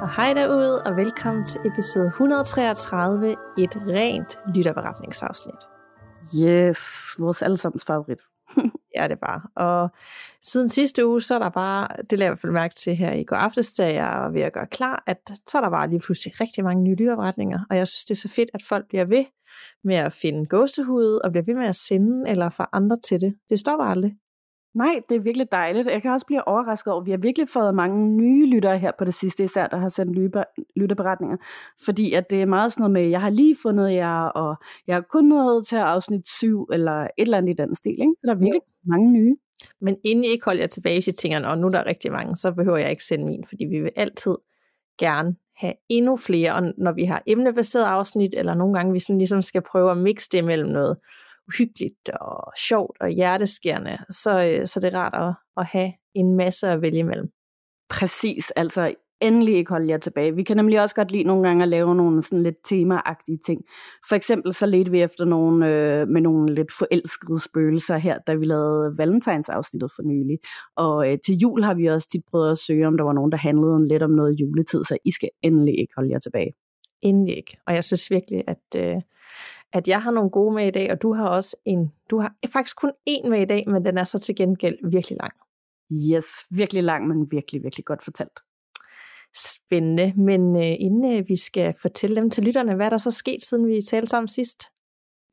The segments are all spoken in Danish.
Og hej derude, og velkommen til episode 133, et rent lytterberetningsafsnit. Yes, vores allesammens favorit. ja, det er bare. Og siden sidste uge, så er der bare, det lader jeg i hvert fald mærke til her i går aftes, da jeg er ved at gøre klar, at så er der bare lige pludselig rigtig mange nye lytterberetninger, og jeg synes, det er så fedt, at folk bliver ved med at finde gåsehud, og bliver ved med at sende eller få andre til det. Det stopper aldrig. Nej, det er virkelig dejligt. Jeg kan også blive overrasket over, at vi har virkelig fået mange nye lyttere her på det sidste, især der har sendt lytterberetninger. Fordi at det er meget sådan noget med, jeg har lige fundet jer, og jeg har kun nået til afsnit 7, eller et eller andet i den stil. Ikke? Så der er virkelig ja. mange nye. Men inden I ikke holder jer tilbage til tingene, og nu er der rigtig mange, så behøver jeg ikke sende min, fordi vi vil altid gerne have endnu flere, og når vi har emnebaseret afsnit, eller nogle gange vi sådan ligesom skal prøve at mixe det mellem noget uhyggeligt og sjovt og hjerteskærende, så, øh, så det er rart at, at have en masse at vælge imellem. Præcis, altså endelig ikke holde jer tilbage. Vi kan nemlig også godt lide nogle gange at lave nogle sådan lidt temaagtige ting. For eksempel så ledte vi efter nogle, øh, med nogle lidt forelskede spøgelser her, da vi lavede Valentines-afsnittet for nylig. Og øh, til jul har vi også tit prøvet at søge, om der var nogen, der handlede lidt om noget juletid, så I skal endelig ikke holde jer tilbage. Endelig ikke. Og jeg synes virkelig, at... Øh at jeg har nogle gode med i dag, og du har også en, du har faktisk kun en med i dag, men den er så til gengæld virkelig lang. Yes, virkelig lang, men virkelig, virkelig godt fortalt. Spændende, men øh, inden øh, vi skal fortælle dem til lytterne, hvad er der så sket, siden vi talte sammen sidst?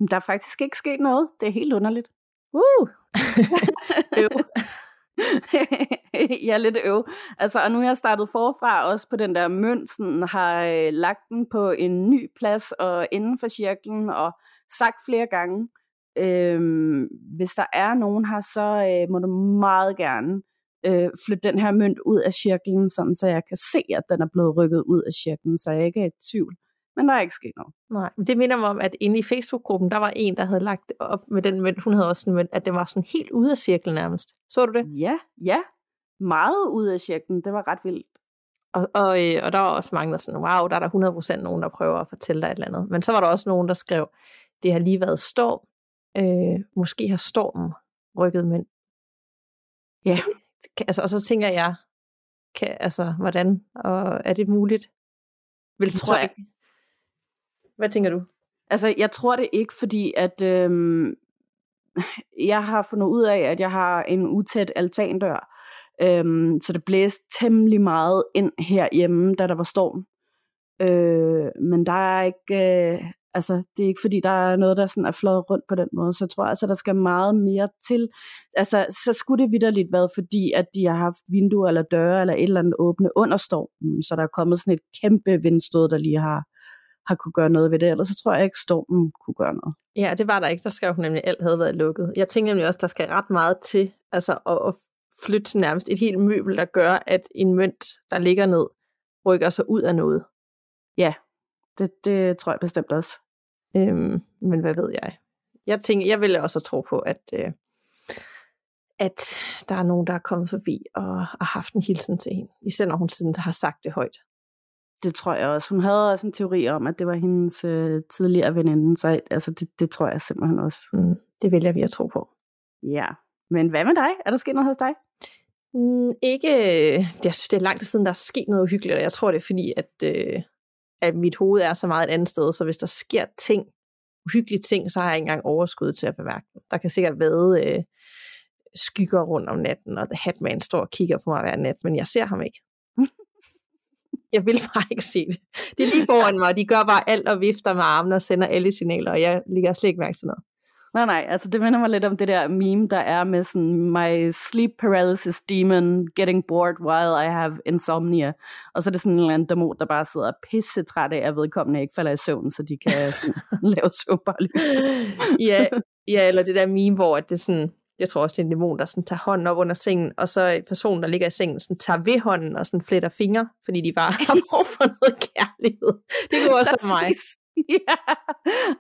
Der er faktisk ikke sket noget. Det er helt underligt. Uh! jeg er lidt øv. Altså, og nu har jeg startet forfra også på den der mønt, har øh, lagt den på en ny plads og inden for cirklen, og sagt flere gange, øh, hvis der er nogen her, så øh, må du meget gerne øh, flytte den her mønt ud af cirklen, sådan, så jeg kan se, at den er blevet rykket ud af cirklen, så jeg ikke er i tvivl. Men der er ikke sket noget. Nej, det minder mig om, at inde i Facebook-gruppen, der var en, der havde lagt op med den mønt, hun havde også en mønt, at det var sådan helt ude af cirklen nærmest. Så du det? Ja, ja. Meget ude af cirklen. Det var ret vildt. Og, og, øh, og der var også mange, der sådan, wow, der er der 100% nogen, der prøver at fortælle dig et eller andet. Men så var der også nogen, der skrev, det har lige været storm. Øh, måske har stormen rykket mænd. Ja. Kan, altså, og så tænker jeg, kan, altså, hvordan, og er det muligt? Vil det tror jeg ikke. Hvad tænker du? Altså, jeg tror det ikke, fordi at øhm, jeg har fundet ud af, at jeg har en utæt altandør. Øhm, så det blæste temmelig meget ind herhjemme, da der var storm. Øh, men der er ikke, øh, altså det er ikke fordi, der er noget, der sådan er flået rundt på den måde, så jeg tror altså, der skal meget mere til. Altså, så skulle det vidderligt være, fordi at de har haft vinduer eller døre eller et eller andet åbne under stormen, så der er kommet sådan et kæmpe vindstød, der lige har har kunne gøre noget ved det, ellers så tror jeg ikke, stormen kunne gøre noget. Ja, det var der ikke. Der skrev hun nemlig, at alt havde været lukket. Jeg tænker nemlig også, der skal ret meget til altså at, at flytte nærmest et helt møbel, der gør, at en mønt, der ligger ned, rykker sig ud af noget. Ja, det, det tror jeg bestemt også. Øhm, men hvad ved jeg? Jeg tænker, jeg vil også tro på, at, øh, at der er nogen, der er kommet forbi og har haft en hilsen til hende. Især når hun siden har sagt det højt det tror jeg også. Hun havde også en teori om, at det var hendes øh, tidligere veninde, så altså, det, det tror jeg simpelthen også. Mm, det vælger vi at tro på. Ja, men hvad med dig? Er der sket noget hos dig? Mm, ikke, jeg synes det er lang tid siden, der er sket noget uhyggeligt, og jeg tror det er fordi, at, øh, at mit hoved er så meget et andet sted, så hvis der sker ting, uhyggelige ting, så har jeg ikke engang overskud til at bemærke dem. Der kan sikkert være øh, skygger rundt om natten, og The Hatman står og kigger på mig hver nat, men jeg ser ham ikke. Jeg vil bare ikke se det. Det er lige foran mig, og de gør bare alt og vifter med armene og sender alle signaler, og jeg ligger slet ikke mærke til noget. Nej, nej, altså det minder mig lidt om det der meme, der er med sådan, my sleep paralysis demon getting bored while I have insomnia. Og så er det sådan en eller anden dæmon, der bare sidder pisse træt af, at vedkommende ikke falder i søvn, så de kan sådan, lave søvnparalyse. ja, ja, eller det der meme, hvor det er sådan, jeg tror også, det er en dæmon, der sådan tager hånden op under sengen, og så personen, der ligger i sengen, sådan tager ved hånden og sådan fletter fingre, fordi de bare har brug for noget kærlighed. Det går også for mig. ja.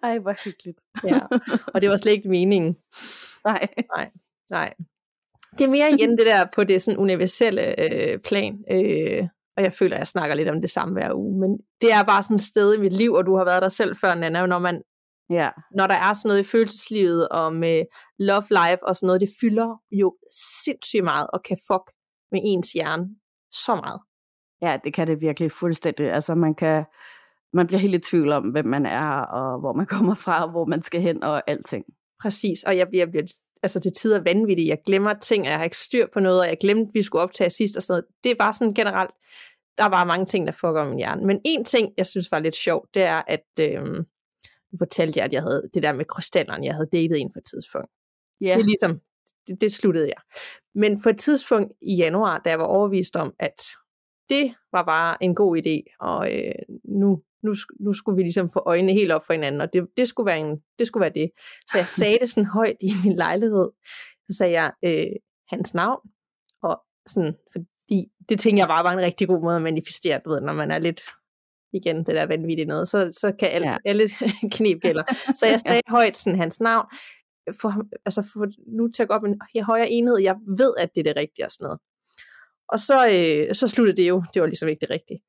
Ej, hvor hyggeligt. ja. Og det var slet ikke meningen. Nej. Nej, nej. Det er mere igen det der på det sådan universelle øh, plan, øh, og jeg føler, at jeg snakker lidt om det samme hver uge, men det er bare sådan et sted i mit liv, og du har været der selv før, Nana, når man Ja. når der er sådan noget i følelseslivet og med love life og sådan noget, det fylder jo sindssygt meget og kan fuck med ens hjerne så meget. Ja, det kan det virkelig fuldstændig. Altså man kan, man bliver helt i tvivl om, hvem man er, og hvor man kommer fra, og hvor man skal hen, og alting. Præcis, og jeg bliver, bliver altså til tider vanvittig. Jeg glemmer ting, og jeg har ikke styr på noget, og jeg glemte, at vi skulle optage sidst og sådan noget. Det bare sådan generelt, der var mange ting, der fucker min hjerne. Men en ting, jeg synes var lidt sjovt, det er, at øh, nu fortalte jeg, at jeg havde det der med krystallerne, jeg havde datet en på et tidspunkt. Ja. Det er ligesom, det, det sluttede jeg. Men på et tidspunkt i januar, da jeg var overvist om, at det var bare en god idé, og øh, nu, nu, nu skulle vi ligesom få øjnene helt op for hinanden, og det, det, skulle være en, det skulle være det. Så jeg sagde det sådan højt i min lejlighed. Så sagde jeg øh, hans navn, og sådan, fordi det tænkte jeg bare var en rigtig god måde at manifestere, du ved, når man er lidt igen det der vanvittige noget, så, så kan alle, Ja. ja. alle knep gælder. Så jeg sagde højt sådan hans navn, for, altså for nu til at gå op en højere enhed, jeg ved, at det er det rigtige og sådan noget. Og så, øh, så sluttede det jo, det var ligesom ikke det rigtige.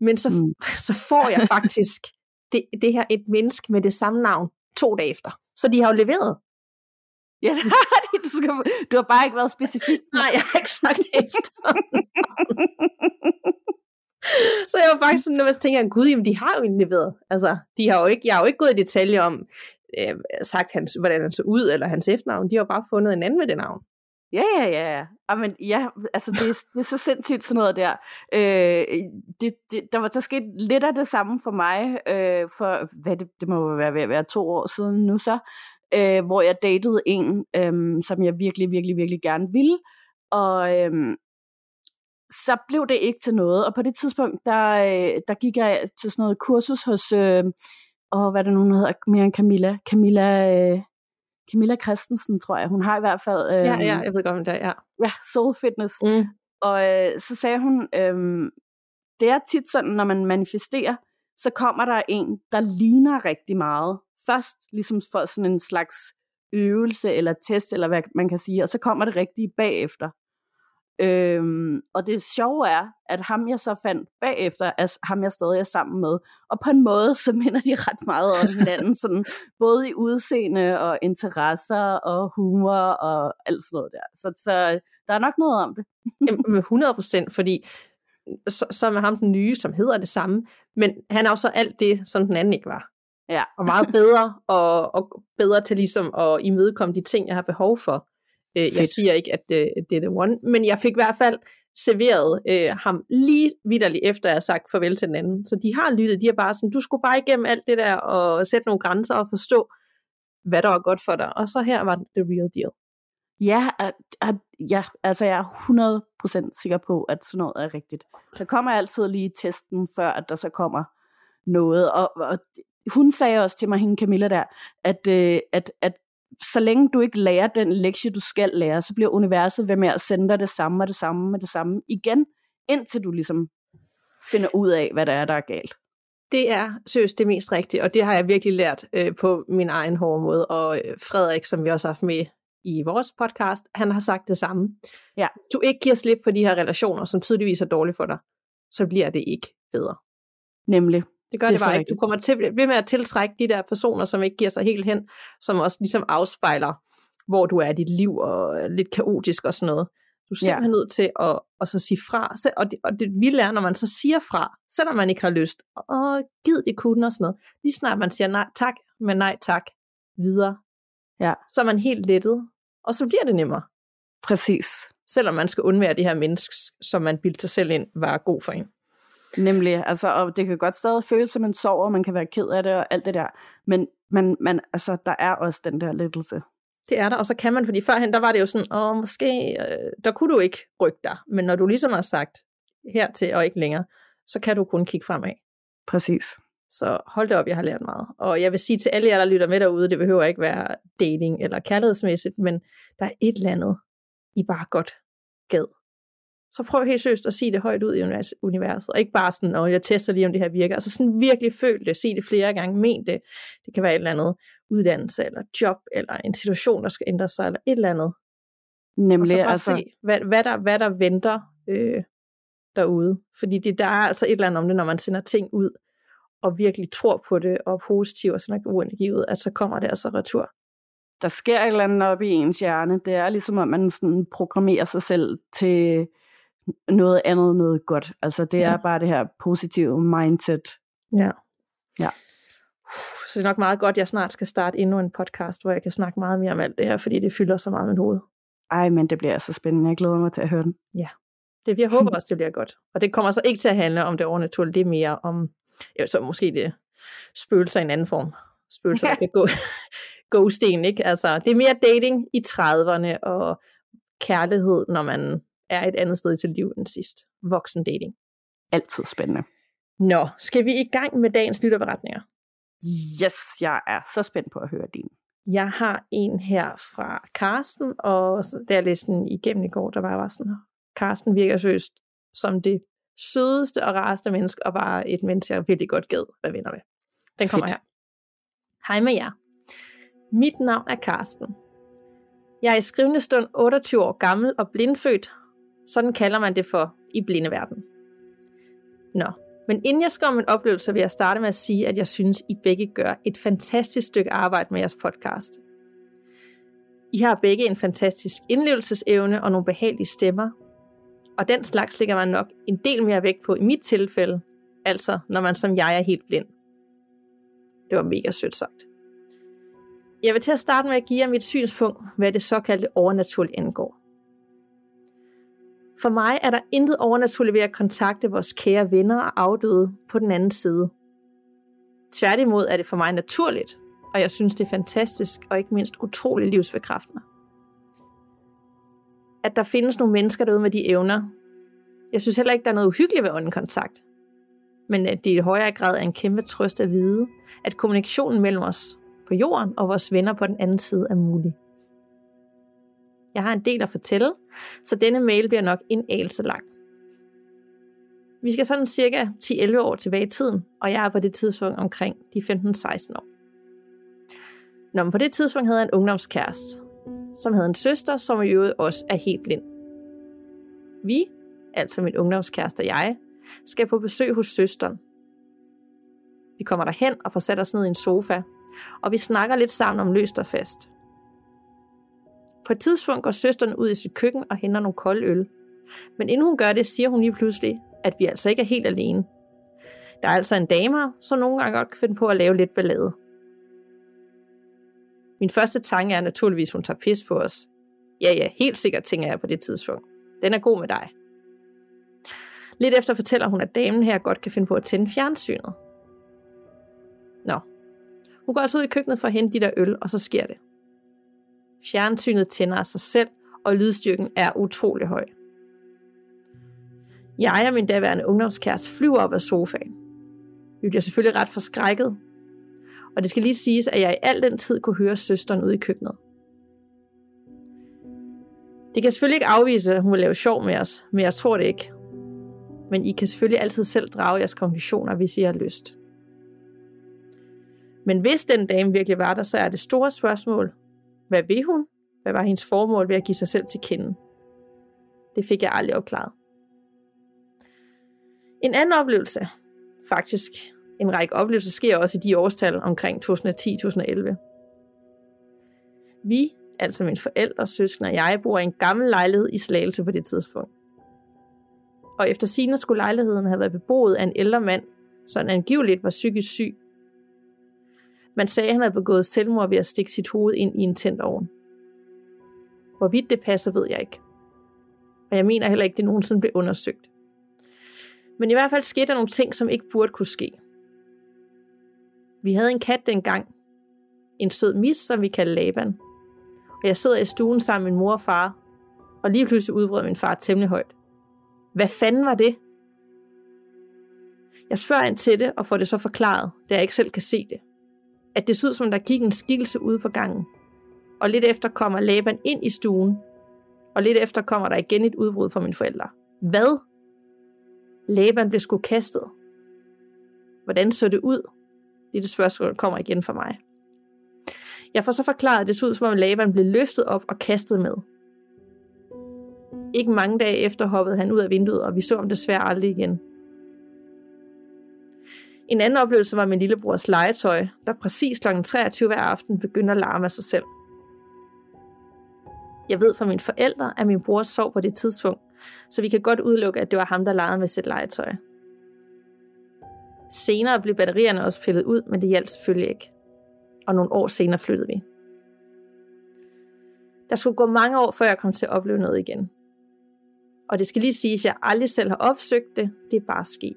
Men så, Mm. så får jeg faktisk det, det her et menneske med det samme navn to dage efter. Så de har jo leveret. Ja, det du, skal, du har bare ikke været specifik. Nej, jeg har ikke sagt efter. Så jeg var faktisk sådan, når jeg tænker, gud, jamen, de har jo egentlig været. Altså, de har jo ikke, jeg har jo ikke gået i detaljer om, øh, sagt, hans, hvordan han så ud, eller hans efternavn. De har bare fundet en anden med det navn. Ja, ja, ja, ja. Ah, men ja, altså det er, det er så sindssygt sådan noget der. Øh, det, det, der, var, der skete lidt af det samme for mig, øh, for hvad det, det må være ved at være to år siden nu så, øh, hvor jeg datede en, øh, som jeg virkelig, virkelig, virkelig gerne ville. Og øh, så blev det ikke til noget. Og på det tidspunkt, der, øh, der gik jeg til sådan noget kursus hos, øh, og hvad er det nu, hun hedder, mere end Camilla, Camilla, øh, Camilla Christensen, tror jeg. Hun har i hvert fald... Øh, Ja, ja, jeg ved godt, om det er. Ja. ja, soul fitness. Mm. Og øh, så sagde hun, øhm, det er tit sådan, når man manifesterer, så kommer der en, der ligner rigtig meget. Først ligesom for sådan en slags øvelse eller test, eller hvad man kan sige, og så kommer det rigtige bagefter. Øhm, og det sjove er, at ham jeg så fandt bagefter, er ham jeg stadig er sammen med. Og på en måde, så minder de ret meget om hinanden, sådan, både i udseende og interesser og humor og alt sådan noget der. Så, så der er nok noget om det. Jamen, med 100 procent, fordi så, så er ham den nye, som hedder det samme, men han er jo så alt det, som den anden ikke var. Ja. Og meget bedre, og, og bedre til ligesom at imødekomme de ting, jeg har behov for. Øh, jeg siger ikke, at det, det er the one, men jeg fik i hvert fald serveret øh, ham lige vidderligt efter, jeg har sagt farvel til den anden. Så de har lyttet, de er bare sådan, du skulle bare igennem alt det der, og sætte nogle grænser og forstå, hvad der var godt for dig. Og så her var det the real deal. Ja, ja, altså jeg er 100% sikker på, at sådan noget er rigtigt. Der kommer altid lige testen, før at der så kommer noget. Og, og hun sagde også til mig, hende Camilla der, at, øh, at, at så længe du ikke lærer den lektie, du skal lære, så bliver universet ved med at sende dig det samme og det samme og det samme igen, indtil du ligesom finder ud af, hvad der er, der er galt. Det er seriøst det mest rigtige, og det har jeg virkelig lært øh, på min egen hårde måde. Og øh, Frederik, som vi også har haft med i vores podcast, han har sagt det samme. Ja. Du ikke giver slip på de her relationer, som tydeligvis er dårlige for dig, så bliver det ikke bedre. Nemlig. Det gør Det det, bare ikke. Du kommer til ved med at tiltrække de der personer, som ikke giver sig helt hen, som også ligesom afspejler, hvor du er i dit liv, og er lidt kaotisk og sådan noget. Du er Ja. simpelthen nødt til at, at så sige fra. Og det, og det vilde er, når man så siger fra, selvom man ikke har lyst, og gid det kunne og sådan noget. Lige snart man siger nej tak, men nej tak, videre, Ja. så er man helt lettet, og så bliver det nemmere. Præcis. Selvom man skal undvære det her menneske, som man bildte sig selv ind, var god for en. Nemlig, altså, og det kan godt stadig føles som sorg, og man kan være ked af det og alt det der. Men man, man, altså, der er også den der lettelse. Det er der, og så kan man, fordi førhen, der var det jo sådan, åh, måske, øh, der kunne du ikke rykke dig, men når du ligesom har sagt hertil og ikke længere, så kan du kun kigge fremad. Præcis. Så hold det op, jeg har lært meget. Og jeg vil sige til alle jer, der lytter med derude, det behøver ikke være dating eller kærlighedsmæssigt, men der er et eller andet, I bare godt gad. Så prøv helt seriøst at sige det højt ud i universet, og ikke bare sådan, at jeg tester lige, om det her virker. Altså sådan virkelig føl det, sig det flere gange, men det. Det kan være et eller andet uddannelse, eller job, eller en situation, der skal ændre sig, eller et eller andet. Nemlig, og så bare altså... se, hvad, hvad, der, hvad der venter øh, derude. Fordi det, der er altså et eller andet om det, når man sender ting ud, og virkelig tror på det, og er positiv, og sådan god energi ud, at så kommer det altså retur. Der sker et eller andet op i ens hjerne. Det er ligesom, at man sådan programmerer sig selv til noget andet, noget godt. Altså det ja. er bare det her positive mindset. Ja. Ja. Så det er nok meget godt, at jeg snart skal starte endnu en podcast, hvor jeg kan snakke meget mere om alt det her, fordi det fylder så meget med hovedet. Ej, men det bliver så spændende. Jeg glæder mig til at høre den. Ja. Det, jeg håber også, det bliver godt. Og det kommer så ikke til at handle om det overnaturlige. Det er mere om, jo, så måske det spøgelser i en anden form. Spøgelser, der kan gå, sten, ikke? Altså, det er mere dating i 30'erne og kærlighed, når man er et andet sted i sit liv end sidst. Voksen dating. Altid spændende. Nå, skal vi i gang med dagens lytterberetninger? Yes, jeg er så spændt på at høre din. Jeg har en her fra Karsten, og da jeg læste den igennem i går, der var jeg bare sådan, Karsten virker søst som det sødeste og rareste menneske, og bare et menneske, jeg virkelig godt gad være venner med. Den kommer Fedt. her. Hej med jer. Mit navn er Karsten. Jeg er i skrivende stund 28 år gammel og blindfødt. Sådan kalder man det for i blindeverden. Nå, men inden jeg skal om en oplevelse, vil jeg starte med at sige, at jeg synes, I begge gør et fantastisk stykke arbejde med jeres podcast. I har begge en fantastisk indlevelsesevne og nogle behagelige stemmer, og den slags ligger man nok en del mere vægt på i mit tilfælde, altså når man som jeg er helt blind. Det var mega sødt sagt. Jeg vil til at starte med at give jer mit synspunkt, hvad det såkaldte overnaturligt angår. For mig er der intet overnaturligt ved at kontakte vores kære venner og afdøde på den anden side. Tværtimod er det for mig naturligt, og jeg synes det er fantastisk og ikke mindst utrolig livsbekræftende. At der findes nogle mennesker derude med de evner. Jeg synes heller ikke, der er noget uhyggeligt ved åndekontakt. Men at det i højere grad er en kæmpe trøst at vide, at kommunikationen mellem os på jorden og vores venner på den anden side er mulig. Jeg har en del at fortælle, så denne mail bliver nok en ælse lang. Vi skal sådan cirka 10-11 år tilbage i tiden, og jeg er på det tidspunkt omkring de 15-16 år. Nå, men på det tidspunkt havde jeg en ungdomskæreste, som havde en søster, som i øvrigt også er helt blind. Vi, altså min ungdomskæreste og jeg, skal på besøg hos søsteren. Vi kommer derhen og får sat os ned i en sofa, og vi snakker lidt sammen om løst og fast. På et tidspunkt går søsteren ud i sit køkken og henter nogle kolde øl. Men inden hun gør det, siger hun lige pludselig, at vi altså ikke er helt alene. Der er altså en dame her, som nogle gange godt kan finde på at lave lidt ballade. Min første tanke er naturligvis, at hun tager pis på os. Ja, ja, helt sikkert tænker jeg på det tidspunkt. Den er god med dig. Lidt efter fortæller hun, at damen her godt kan finde på at tænde fjernsynet. Nå. Hun går altså ud i køkkenet for at hente de der øl, og så sker det. Fjernsynet tænder af sig selv, og lydstyrken er utrolig høj. Jeg og min daværende ungdomskæreste flyver op af sofaen. Vi bliver selvfølgelig ret forskrækket, og det skal lige siges, at jeg i al den tid kunne høre søsteren ude i køkkenet. Det kan selvfølgelig ikke afvise, at hun vil lave sjov med os, men jeg tror det ikke. Men I kan selvfølgelig altid selv drage jeres konklusioner, hvis I har lyst. Men hvis den dame virkelig var der, så er det store spørgsmål, hvad vil hun? Hvad var hendes formål ved at give sig selv til kende? Det fik jeg aldrig opklaret. En anden oplevelse, faktisk en række oplevelser, sker også i de årstal omkring 2010-2011. Vi, altså mine forældre, søskende og jeg, bor i en gammel lejlighed i Slagelse på det tidspunkt. Og efter sine skulle lejligheden have været beboet af en ældre mand, som angiveligt var psykisk syg man sagde, at han havde begået selvmord ved at stikke sit hoved ind i en tændt ovn. Hvorvidt det passer, ved jeg ikke. Og jeg mener heller ikke, det nogensinde blev undersøgt. Men i hvert fald skete der nogle ting, som ikke burde kunne ske. Vi havde en kat dengang. En sød mis, som vi kaldte Laban. Og jeg sidder i stuen sammen med min mor og far. Og lige pludselig udbrød min far temmelig højt. Hvad fanden var det? Jeg spørger ind til det, og får det så forklaret, da jeg ikke selv kan se det. At det så ud som, der gik en skikkelse ude på gangen. Og lidt efter kommer Laban ind i stuen, og lidt efter kommer der igen et udbrud fra mine forældre. Hvad? Laban blev sgu kastet. Hvordan så det ud? Det er det spørgsmål, der kommer igen for mig. Jeg får så forklaret, at det så ud som om Laban blev løftet op og kastet med. Ikke mange dage efter hoppede han ud af vinduet, og vi så ham desværre aldrig igen. En anden oplevelse var min lillebrors legetøj, der præcis kl. 23 hver aften begyndte at larme af sig selv. Jeg ved fra mine forældre, at min bror sov på det tidspunkt, så vi kan godt udelukke, at det var ham, der legede med sit legetøj. Senere blev batterierne også pillet ud, men det hjalp selvfølgelig ikke. Og nogle år senere flyttede vi. Der skulle gå mange år, før jeg kom til at opleve noget igen. Og det skal lige siges, at jeg aldrig selv har opsøgt det. Det er bare sket.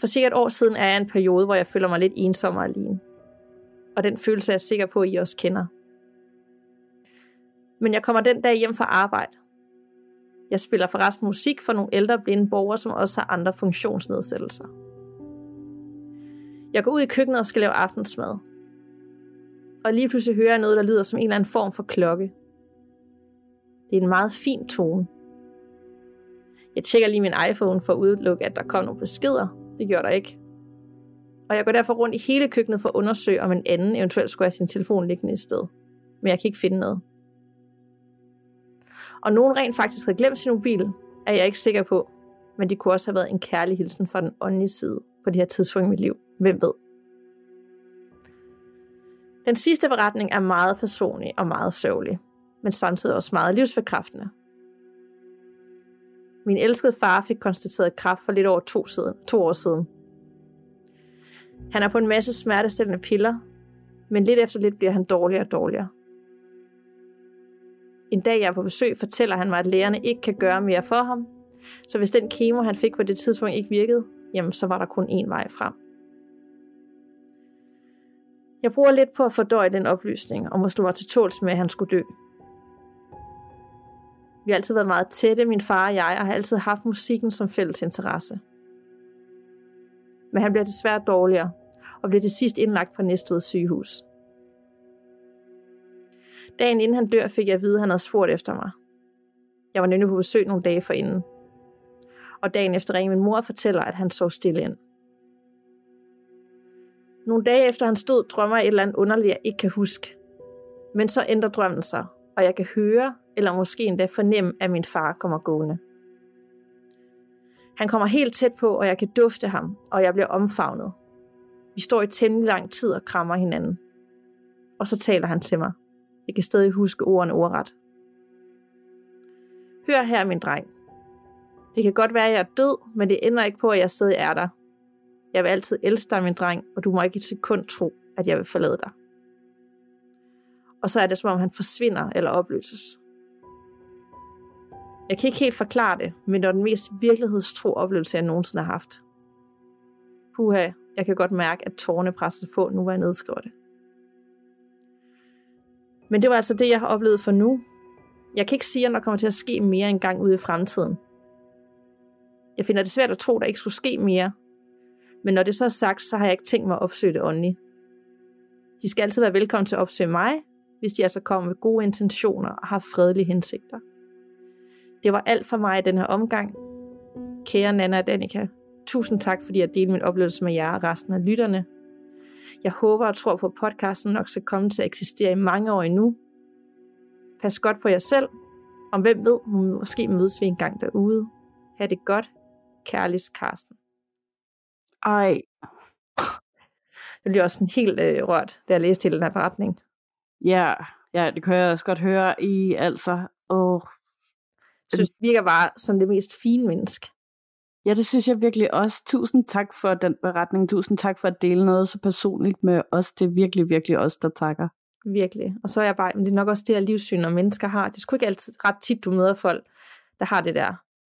For cirka et år siden er jeg en periode, hvor jeg føler mig lidt ensom og alene. Og den følelse er jeg sikker på, at I også kender. Men jeg kommer den dag hjem fra arbejde. Jeg spiller forresten musik for nogle ældre blinde borgere, som også har andre funktionsnedsættelser. Jeg går ud i køkkenet og skal lave aftensmad. Og lige pludselig hører jeg noget, der lyder som en eller anden form for klokke. Det er en meget fin tone. Jeg tjekker lige min iPhone for at udelukke, at der kom nogle beskeder. Det gjorde der ikke. Og jeg går derfor rundt i hele køkkenet for at undersøge, om en anden eventuelt skulle have sin telefon liggende i sted. Men jeg kan ikke finde noget. Og nogen rent faktisk havde glemt sin mobil, er jeg ikke sikker på. Men det kunne også have været en kærlig hilsen fra den åndelige side på det her tidspunkt i mit liv. Hvem ved? Den sidste beretning er meget personlig og meget sørgelig, men samtidig også meget livsforkræftende. Min elskede far fik konstateret kræft for lidt over to, siden, to år siden. Han er på en masse smertestillende piller, men lidt efter lidt bliver han dårligere og dårligere. En dag jeg er på besøg, fortæller han mig, at lægerne ikke kan gøre mere for ham, så hvis den kemo, han fik på det tidspunkt, ikke virkede, jamen så var der kun én vej frem. Jeg bruger lidt på at fordøje den oplysning, og må slå mig til tåls med, at han skulle dø. Vi har altid været meget tætte, min far og jeg, og har altid haft musikken som fælles interesse. Men han bliver desværre dårligere, og bliver til sidst indlagt på Næstved sygehus. Dagen inden han dør, fik jeg at vide, at han havde spurgt efter mig. Jeg var nemlig på besøg nogle dage forinden. Og dagen efter ringer min mor og fortæller, at han sov stille ind. Nogle dage efter han stod, drømmer jeg et eller andet underligt, jeg ikke kan huske. Men så ændrer drømmen sig, og jeg kan høre, eller måske endda fornemme, at min far kommer gående. Han kommer helt tæt på, og jeg kan dufte ham, og jeg bliver omfavnet. Vi står i temmelig lang tid og krammer hinanden. Og så taler han til mig. Jeg kan stadig huske ordene ordret. Hør her, min dreng. Det kan godt være, at jeg er død, men det ændrer ikke på, at jeg stadig er der. Jeg vil altid elske dig, min dreng, og du må ikke et sekund tro, at jeg vil forlade dig. Og så er det, som om han forsvinder eller opløses. Jeg kan ikke helt forklare det, men det er den mest virkelighedstro oplevelse, jeg nogensinde har haft. Puha, jeg kan godt mærke, at tårne presser på, nu var jeg nedskriver det. Men det var altså det, jeg har oplevet for nu. Jeg kan ikke sige, at der kommer til at ske mere engang ude i fremtiden. Jeg finder det svært at tro, at der ikke skulle ske mere. Men når det så er sagt, så har jeg ikke tænkt mig at opsøge det åndeligt. De skal altid være velkommen til at opsøge mig, hvis de altså kommer med gode intentioner og har fredelige hensigter. Det var alt for mig i den her omgang. Kære Nana og Danika, tusind tak, fordi jeg delte min oplevelse med jer og resten af lytterne. Jeg håber og tror på, at podcasten nok skal komme til at eksistere i mange år endnu. Pas godt på jer selv, om hvem ved, måske mødes vi en gang derude. Ha' det godt. Kærligst Karsten. Ej. Jeg bliver også helt øh, rørt, da jeg læste hele den her beretning. Ja, ja, det kan jeg også godt høre i, altså. Åh. Jeg synes, det virker bare som det mest fine menneske. Ja, det synes jeg virkelig også. Tusind tak for den beretning. Tusind tak for at dele noget så personligt med os. Det er virkelig, virkelig os, der takker. Virkelig. Og så er jeg bare, men det er nok også det her livssyn, og mennesker har. Det er sgu ikke altid ret tit, du møder folk, der har det der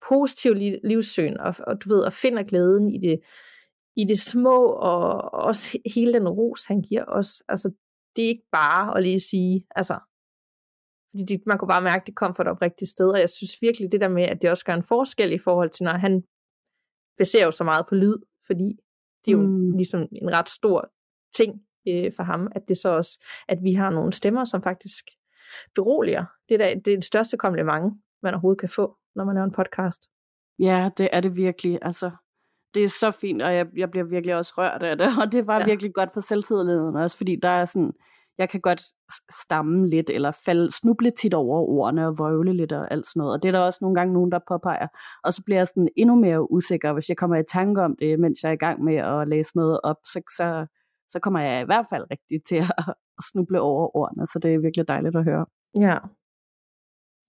positive livssyn, og, og du ved, og finder glæden i det, i det små, og også hele den ros, han giver os. Altså, det er ikke bare at lige sige, altså, fordi det, man kunne bare mærke, at det kom fra et oprigtigt sted, og jeg synes virkelig det der med, at det også gør en forskel i forhold til, når han baserer jo så meget på lyd, fordi det er jo Mm. ligesom en ret stor ting øh, for ham, at det så også, at vi har nogle stemmer, som faktisk beroliger. Det er, da, det er det største kompliment, man overhovedet kan få, når man laver en podcast. Ja, det er det virkelig. Altså, det er så fint, og jeg, jeg bliver virkelig også rørt af det. Og det var Ja. virkelig godt for selvtilliden også, fordi der er sådan, jeg kan godt stamme lidt, eller falde, snuble tit over ordene og vrøvle lidt og alt sådan noget. Og det er der også nogle gange nogen, der påpeger. Og så bliver jeg sådan endnu mere usikker, hvis jeg kommer i tanke om det, mens jeg er i gang med at læse noget op, så, så, så kommer jeg i hvert fald rigtig til at, at snuble over ordene. Så det er virkelig dejligt at høre. Ja.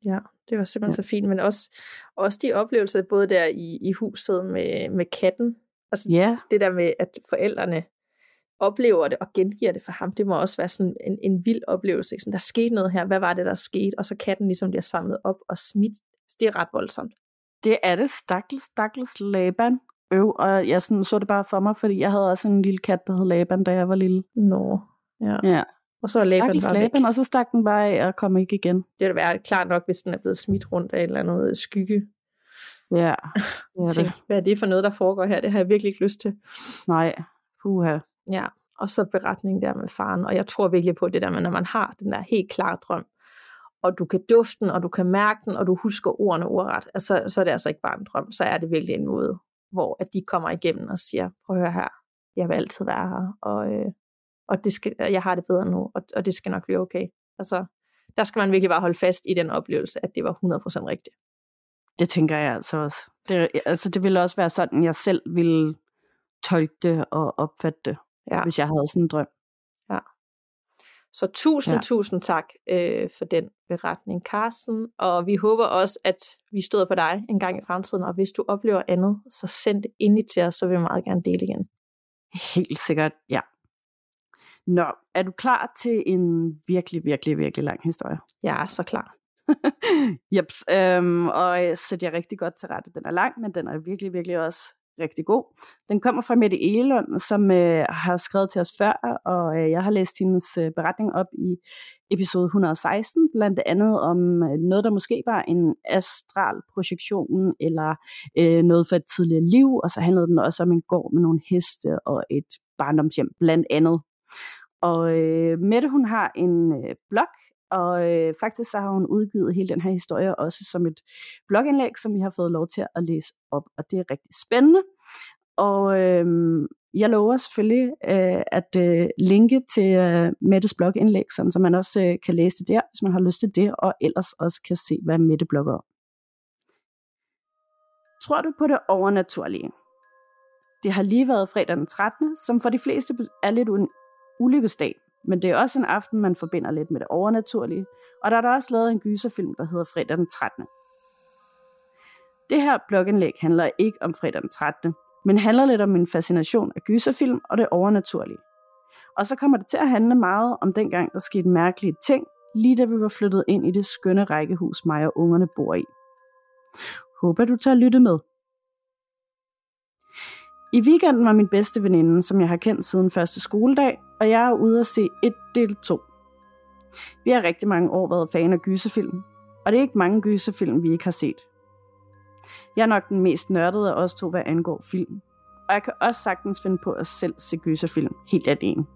Ja, det var simpelthen ja. så fint, men også, også de oplevelser, både der i, i huset med, med katten, altså Ja, det der med, at forældrene oplever det og gengiver det for ham, det må også være sådan en, en vild oplevelse. Ikke? Sådan, der skete noget her, hvad var det, der skete? Og så katten ligesom bliver samlet op og smidt. Det er ret voldsomt. Det er det stakkels, stakkels Laban. Øv, og jeg sådan, så det bare for mig, fordi jeg havde også en lille kat, der hed Laban, da jeg var lille. Nå, ja. Ja, Og så er Laban bare væk. Laban, og så stak den bare af og kom ikke igen. Det vil være klart nok, hvis den er blevet smidt rundt af et eller andet skygge. Ja, det er Tænk, det. hvad er det for noget, der foregår her? Det har jeg virkelig ikke lyst til. Nej, puha. Ja, og så beretningen der med faren. Og jeg tror virkelig på det der med, når man har den der helt klare drøm, og du kan dufte den, og du kan mærke den, og du husker ordene ordret, altså, så er det altså ikke bare en drøm, så er det virkelig en måde, hvor at de kommer igennem og siger, prøv at høre her, jeg vil altid være her, og, øh, og det skal, jeg har det bedre nu, og, og det skal nok blive okay. Altså, der skal man virkelig bare holde fast i den oplevelse, at det var 100% rigtigt. Det tænker jeg altså også. Det, altså, det ville også være sådan, jeg selv ville tolke det og opfatte det, Ja. hvis jeg havde sådan en drøm. Så tusind, ja. Ja. tusind tak øh, for den beretning, Carsten. Og vi håber også, at vi støder på dig en gang i fremtiden. Og hvis du oplever andet, så send det endelig til os, så vil vi meget gerne dele igen. Helt sikkert, ja. Nå, er du klar til en virkelig, virkelig, virkelig lang historie? Jeg er så klar. Jeps, øhm, og jeg sætter jer rigtig godt til rette. Den er lang, men den er virkelig, virkelig også rigtig god. Den kommer fra Mette Elund, som øh, har skrevet til os før, og øh, jeg har læst hendes øh, beretning op i episode 116, blandt andet om øh, noget, der måske var en astral projektion, eller øh, noget for et tidligere liv, og så handlede den også om en gård med nogle heste og et barndomshjem, blandt andet. Og øh, Mette, hun har en øh, blog, og øh, faktisk så har hun udgivet hele den her historie også som et blogindlæg, som vi har fået lov til at læse op, og det er rigtig spændende. Og øh, jeg lover selvfølgelig øh, at øh, linke til øh, Mettes blogindlæg, sådan, så man også øh, kan læse det der, hvis man har lyst til det, og ellers også kan se, hvad Mette blogger om. Tror du på det overnaturlige? Det har lige været fredag den 13., som for de fleste er lidt en ulykkesdag, men det er også en aften, man forbinder lidt med det overnaturlige, og der er der også lavet en gyserfilm, der hedder Fredag den 13. Det her blogindlæg handler ikke om fredag den 13., men handler lidt om min fascination af gyserfilm og det overnaturlige. Og så kommer det til at handle meget om dengang, der skete mærkelige ting, lige da vi var flyttet ind i det skønne rækkehus, mig og ungerne bor i. Håber du tager lytte med. I weekenden var min bedste veninde, som jeg har kendt siden første skoledag, og jeg er ude at se et del 2. Vi har rigtig mange år været fan af gyserfilm, og det er ikke mange gyserfilm, vi ikke har set. Jeg er nok den mest nørdede af os to, hvad angår film, og jeg kan også sagtens finde på at selv se gyserfilm helt alene.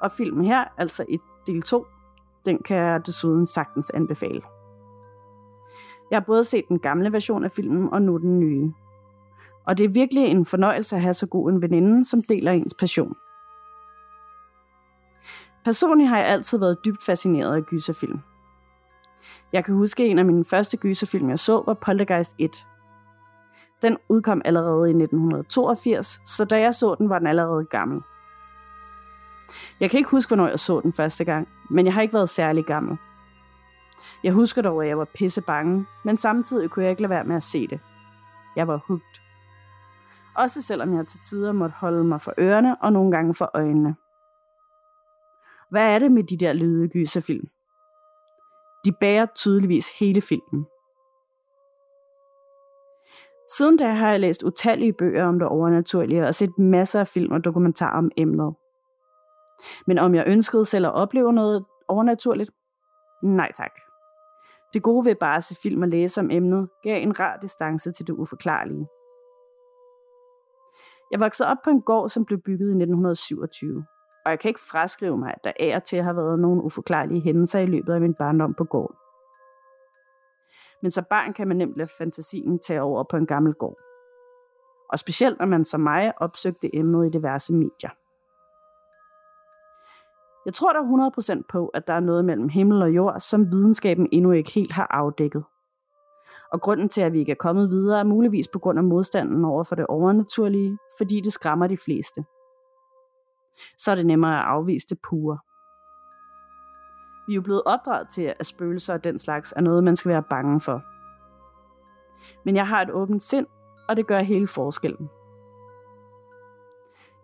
Og filmen her, altså et del 2, den kan jeg desuden sagtens anbefale. Jeg har både set den gamle version af filmen og nu den nye. Og det er virkelig en fornøjelse at have så god en veninde, som deler ens passion. Personligt har jeg altid været dybt fascineret af gyserfilm. Jeg kan huske, at en af mine første gyserfilm, jeg så, var Poltergeist 1. Den udkom allerede i 1982, så da jeg så den, var den allerede gammel. Jeg kan ikke huske, hvornår jeg så den første gang, men jeg har ikke været særlig gammel. Jeg husker dog, at jeg var pisse bange, men samtidig kunne jeg ikke lade være med at se det. Jeg var hugt. Også selvom jeg til tider måtte holde mig for ørerne og nogle gange for øjnene. Hvad er det med de der lyde gyserfilm? De bærer tydeligvis hele filmen. Siden da har jeg læst utallige bøger om det overnaturlige og set masser af film og dokumentarer om emnet. Men om jeg ønskede selv at opleve noget overnaturligt? Nej tak. Det gode ved bare at se film og læse om emnet gav en rar distance til det uforklarlige. Jeg voksede op på en gård, som blev bygget i 1927, og jeg kan ikke fraskrive mig, at der af og til har været nogle uforklarlige hændelser i løbet af min barndom på gården. Men som barn kan man nemt lade fantasien tage over på en gammel gård. Og specielt når man som mig opsøgte emnet i diverse medier. Jeg tror der 100% på, at der er noget mellem himmel og jord, som videnskaben endnu ikke helt har afdækket. Og grunden til, at vi ikke er kommet videre, er muligvis på grund af modstanden over for det overnaturlige, fordi det skræmmer de fleste. Så er det nemmere at afvise det pure. Vi er jo blevet opdraget til, at spøgelser og den slags er noget, man skal være bange for. Men jeg har et åbent sind, og det gør hele forskellen.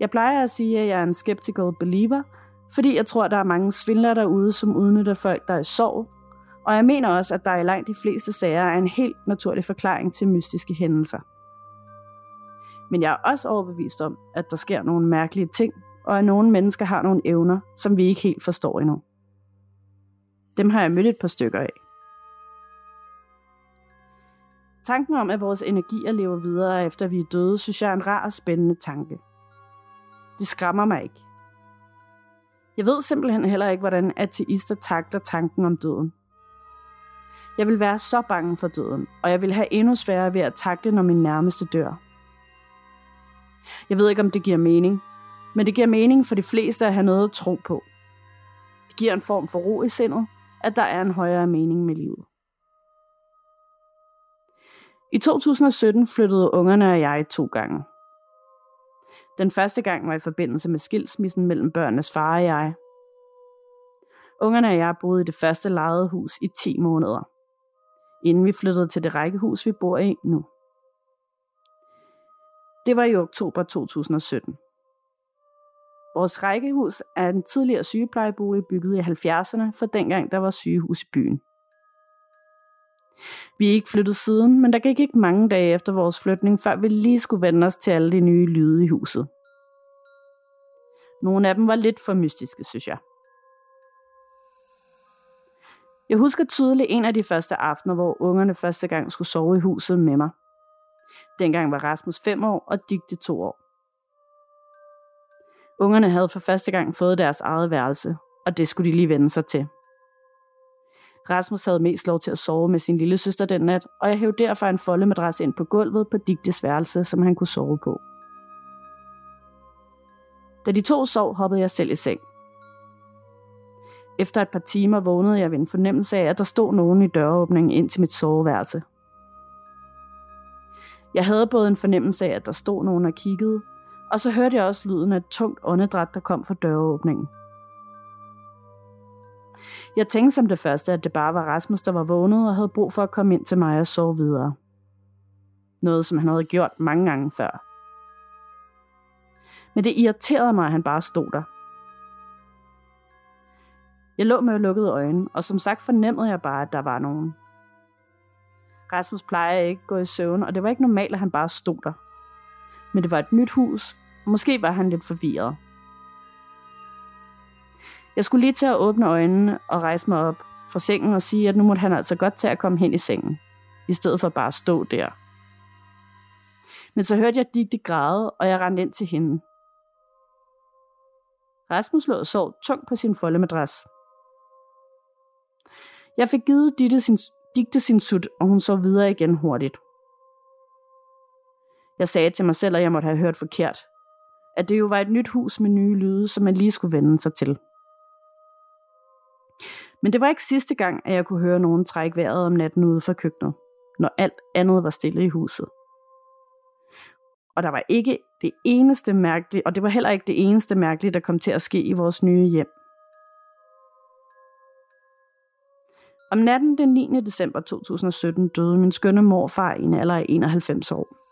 Jeg plejer at sige, at jeg er en skeptical believer, fordi jeg tror, der er mange svindlere derude, som udnytter folk, der er i sorg, og jeg mener også, at der i langt de fleste sager er en helt naturlig forklaring til mystiske hændelser. Men jeg er også overbevist om, at der sker nogle mærkelige ting, og at nogle mennesker har nogle evner, som vi ikke helt forstår endnu. Dem har jeg mødt et par stykker af. Tanken om, at vores energier lever videre efter vi er døde, synes jeg er en rar og spændende tanke. Det skræmmer mig ikke. Jeg ved simpelthen heller ikke, hvordan ateister takler tanken om døden. Jeg vil være så bange for døden, og jeg vil have endnu sværere ved at takle, når min nærmeste dør. Jeg ved ikke, om det giver mening, men det giver mening for de fleste at have noget at tro på. Det giver en form for ro i sindet, at der er en højere mening med livet. I 2017 flyttede ungerne og jeg to gange. Den første gang var i forbindelse med skilsmissen mellem børnenes far og jeg. Ungerne og jeg boede i det første lejede hus i 10 måneder, inden vi flyttede til det rækkehus, vi bor i nu. Det var i oktober 2017. Vores rækkehus er en tidligere sygeplejebolig bygget i 70'erne, for dengang der var sygehus i byen. Vi er ikke flyttet siden, men der gik ikke mange dage efter vores flytning, før vi lige skulle vende os til alle de nye lyde i huset. Nogle af dem var lidt for mystiske, synes jeg. Jeg husker tydeligt en af de første aftener, hvor ungerne første gang skulle sove i huset med mig. Dengang var Rasmus 5 år og Digte 2 år. Ungerne havde for første gang fået deres eget værelse, og det skulle de lige vende sig til. Rasmus havde mest lov til at sove med sin lille søster den nat, og jeg hævde derfor en foldemadras ind på gulvet på Digtes værelse, som han kunne sove på. Da de to sov, hoppede jeg selv i seng. Efter et par timer vågnede jeg ved en fornemmelse af, at der stod nogen i døråbningen ind til mit soveværelse. Jeg havde både en fornemmelse af, at der stod nogen og kiggede, og så hørte jeg også lyden af et tungt åndedræt, der kom fra døråbningen. Jeg tænkte som det første, at det bare var Rasmus, der var vågnet og havde brug for at komme ind til mig og sove videre. Noget, som han havde gjort mange gange før. Men det irriterede mig, at han bare stod der. Jeg lå med lukkede øjne, og som sagt fornemmede jeg bare, at der var nogen. Rasmus plejer ikke at gå i søvn, og det var ikke normalt, at han bare stod der. Men det var et nyt hus, måske var han lidt forvirret. Jeg skulle lige til at åbne øjnene og rejse mig op fra sengen og sige, at nu måtte han altså godt til at komme hen i sengen, i stedet for bare at stå der. Men så hørte jeg Digte græde, og jeg rendte ind til hende. Rasmus lå og sov tungt på sin foldemadras. Jeg fik givet Ditte sin, Digte sin sut, og hun så videre igen hurtigt. Jeg sagde til mig selv, at jeg måtte have hørt forkert. At det jo var et nyt hus med nye lyde, som man lige skulle vende sig til. Men det var ikke sidste gang, at jeg kunne høre nogen trække vejret om natten ude fra køkkenet, når alt andet var stille i huset. Og der var ikke det eneste mærkelige, og det var heller ikke det eneste mærkelige, der kom til at ske i vores nye hjem. Om natten den 9. december 2017 døde min skønne morfar i en alder af 91 år.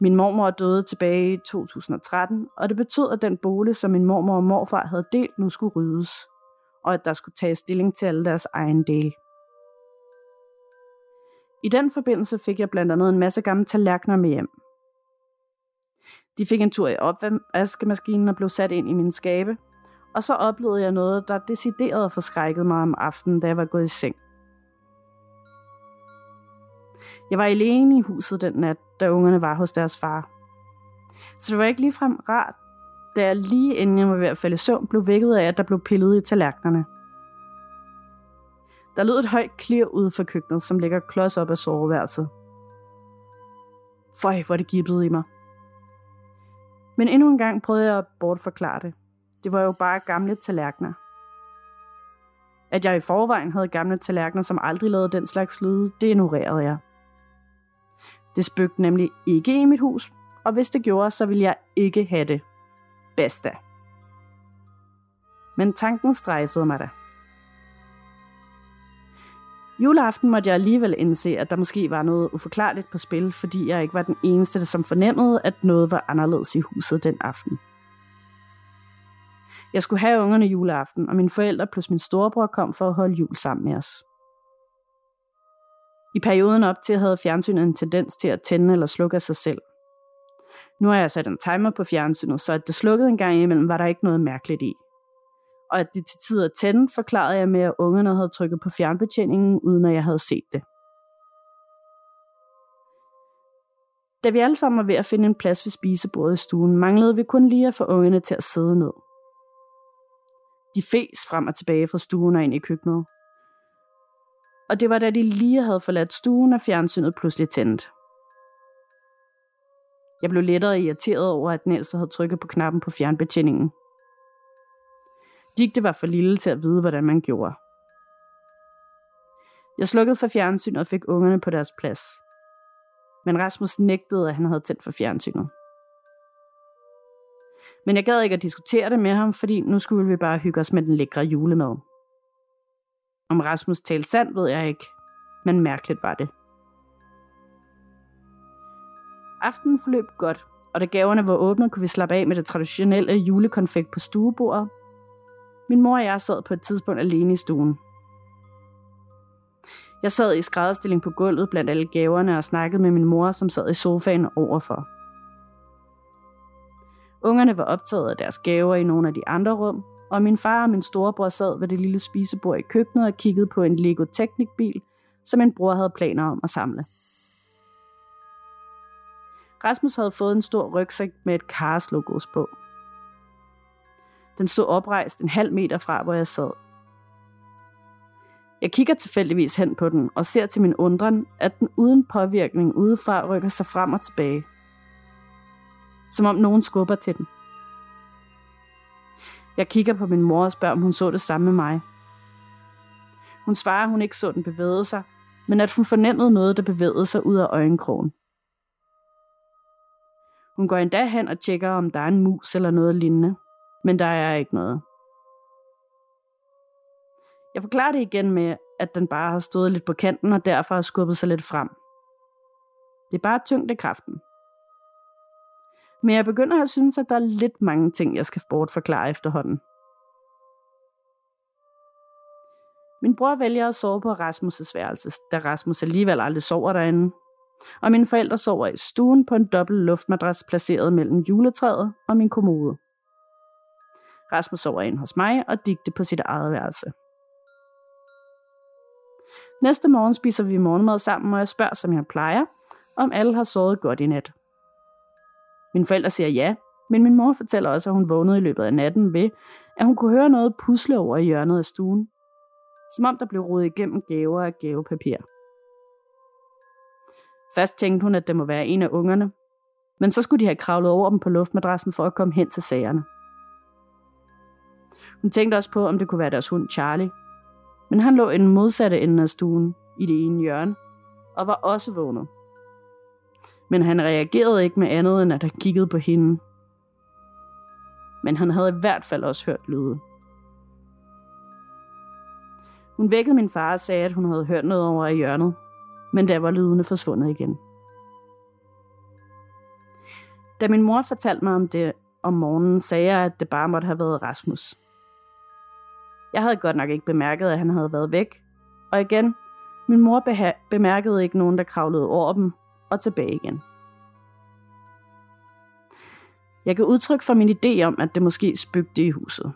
Min mormor døde tilbage i 2013, og det betød, at den bolig, som min mormor og morfar havde delt, nu skulle ryddes, og at der skulle tages stilling til alle deres egen del. I den forbindelse fik jeg blandt andet en masse gamle tallerkener med hjem. De fik en tur i opvaskemaskinen og blev sat ind i min skabe, og så oplevede jeg noget, der decideret forskrækkede mig om aftenen, da jeg var gået i seng. Jeg var alene i huset den nat, da ungerne var hos deres far. Så det var ikke ligefrem rart, da jeg lige inden jeg var ved at falde i søvn, blev vækket af, at der blev pillet i tallerkenerne. Der lød et højt klir ude for køkkenet, som ligger klods op af soveværelset. Føj, hvor det gibbede i mig. Men endnu en gang prøvede jeg at bortforklare det. Det var jo bare gamle tallerkener. At jeg i forvejen havde gamle tallerkener, som aldrig lavede den slags lyde, det ignorerede jeg. Det spøgte nemlig ikke i mit hus, og hvis det gjorde, så ville jeg ikke have det. Basta. Men tanken strejfede mig da. Juleaften måtte jeg alligevel indse, at der måske var noget uforklarligt på spil, fordi jeg ikke var den eneste, som fornemmede, at noget var anderledes i huset den aften. Jeg skulle have ungerne juleaften, og mine forældre plus min storebror kom for at holde jul sammen med os. I perioden op til havde fjernsynet en tendens til at tænde eller slukke af sig selv. Nu har jeg sat en timer på fjernsynet, så at det slukkede en gang imellem, var der ikke noget mærkeligt i. Og at det til tider tænde, forklarede jeg med, at ungerne havde trykket på fjernbetjeningen, uden at jeg havde set det. Da vi alle sammen var ved at finde en plads ved spisebordet i stuen, manglede vi kun lige at få ungerne til at sidde ned. De fes frem og tilbage fra stuen og ind i køkkenet. Og det var da de lige havde forladt stuen, og fjernsynet pludselig tændt. Jeg blev lettere irriteret over, at Niels havde trykket på knappen på fjernbetjeningen. Digte var for lille til at vide, hvordan man gjorde. Jeg slukkede for fjernsynet og fik ungerne på deres plads. Men Rasmus nægtede, at han havde tændt for fjernsynet. Men jeg gad ikke at diskutere det med ham, fordi nu skulle vi bare hygge os med den lækre julemad. Om Rasmus talte sandt, ved jeg ikke, men mærkeligt var det. Aftenen forløb godt, og da gaverne var åbne, kunne vi slappe af med det traditionelle julekonfekt på stuebordet. Min mor og jeg sad på et tidspunkt alene i stuen. Jeg sad i skrædderstilling på gulvet blandt alle gaverne og snakkede med min mor, som sad i sofaen overfor. Ungerne var optaget af deres gaver i nogle af de andre rum, og min far og min storebror sad ved det lille spisebord i køkkenet og kiggede på en Lego Technic-bil, som min bror havde planer om at samle. Rasmus havde fået en stor rygsæk med et Cars logos på. Den stod oprejst en halv meter fra, hvor jeg sad. Jeg kigger tilfældigvis hen på den og ser til min undren, at den uden påvirkning udefra rykker sig frem og tilbage. Som om nogen skubber til den. Jeg kigger på min mor og spørger, om hun så det samme med mig. Hun svarer, at hun ikke så den bevæge sig, men at hun fornemmede noget, der bevægede sig ud af øjenkrogen. Hun går endda hen og tjekker, om der er en mus eller noget lignende, men der er ikke noget. Jeg forklarer det igen med, at den bare har stået lidt på kanten og derfor har skubbet sig lidt frem. Det er bare tyngdekraften. Men jeg begynder at synes, at der er lidt mange ting, jeg skal bortforklare efterhånden. Min bror vælger at sove på Rasmus' værelse, da Rasmus alligevel aldrig sover derinde. Og mine forældre sover i stuen på en dobbelt luftmadras placeret mellem juletræet og min kommode. Rasmus sover ind hos mig og digte på sit eget værelse. Næste morgen spiser vi morgenmad sammen, og jeg spørger, som jeg plejer, om alle har sovet godt i nat. Mine forældre siger ja, men min mor fortæller også, at hun vågnede i løbet af natten ved, at hun kunne høre noget pusle over i hjørnet af stuen. Som om der blev rodet igennem gaver af gavepapir. Først tænkte hun, at det må være en af ungerne, men så skulle de have kravlet over dem på luftmadrassen for at komme hen til sagerne. Hun tænkte også på, om det kunne være deres hund Charlie, men han lå i den modsatte ende af stuen, i det ene hjørne, og var også vågnet men han reagerede ikke med andet, end at han kiggede på hende. Men han havde i hvert fald også hørt lyde. Hun vækkede min far og sagde, at hun havde hørt noget over i hjørnet, men der var lydene forsvundet igen. Da min mor fortalte mig om det om morgenen, sagde jeg, at det bare måtte have været Rasmus. Jeg havde godt nok ikke bemærket, at han havde været væk. Og igen, min mor bemærkede ikke nogen, der kravlede over dem, og tilbage igen. Jeg kan udtrykke for min idé om, at det måske spøgte i huset.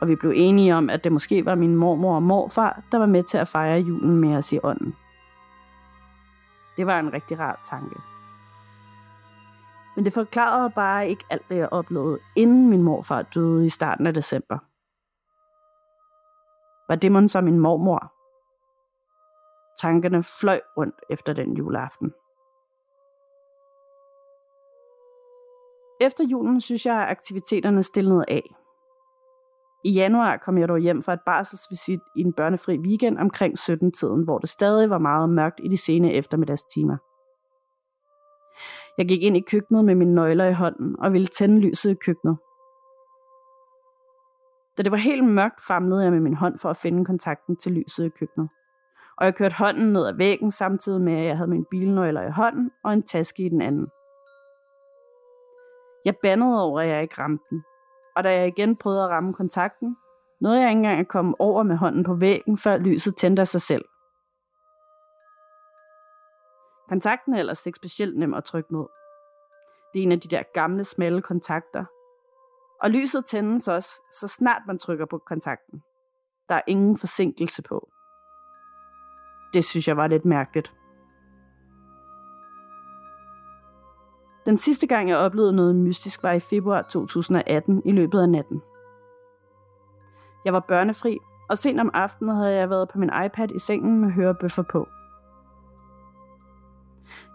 Og vi blev enige om, at det måske var min mormor og morfar, der var med til at fejre julen med os i ånden. Det var en rigtig rar tanke. Men det forklarede bare ikke alt det, jeg oplevede, inden min morfar døde i starten af december. Var det man som min mormor? Tankerne fløj rundt efter den juleaften. Efter julen synes jeg, at aktiviteterne stillede af. I januar kom jeg dog hjem fra et barselsvisit i en børnefri weekend omkring 17-tiden, hvor det stadig var meget mørkt i de sene eftermiddagstimer. Jeg gik ind i køkkenet med mine nøgler i hånden og ville tænde lyset i køkkenet. Da det var helt mørkt, famlede jeg med min hånd for at finde kontakten til lyset i køkkenet. Og jeg kørte hånden ned ad væggen, samtidig med at jeg havde min bilnøgler i hånden og en taske i den anden. Jeg bandede over, at jeg ikke ramte den. Og da jeg igen prøvede at ramme kontakten, nåede jeg ikke engang at komme over med hånden på væggen, før lyset tændte af sig selv. Kontakten er ellers ikke specielt nem at trykke ned. Det er en af de der gamle, smalle kontakter. Og lyset tændes også, så snart man trykker på kontakten. Der er ingen forsinkelse på. Det synes jeg var lidt mærkeligt. Den sidste gang, jeg oplevede noget mystisk, var i februar 2018 i løbet af natten. Jeg var børnefri, og sent om aftenen havde jeg været på min iPad i sengen med hørebøffer på.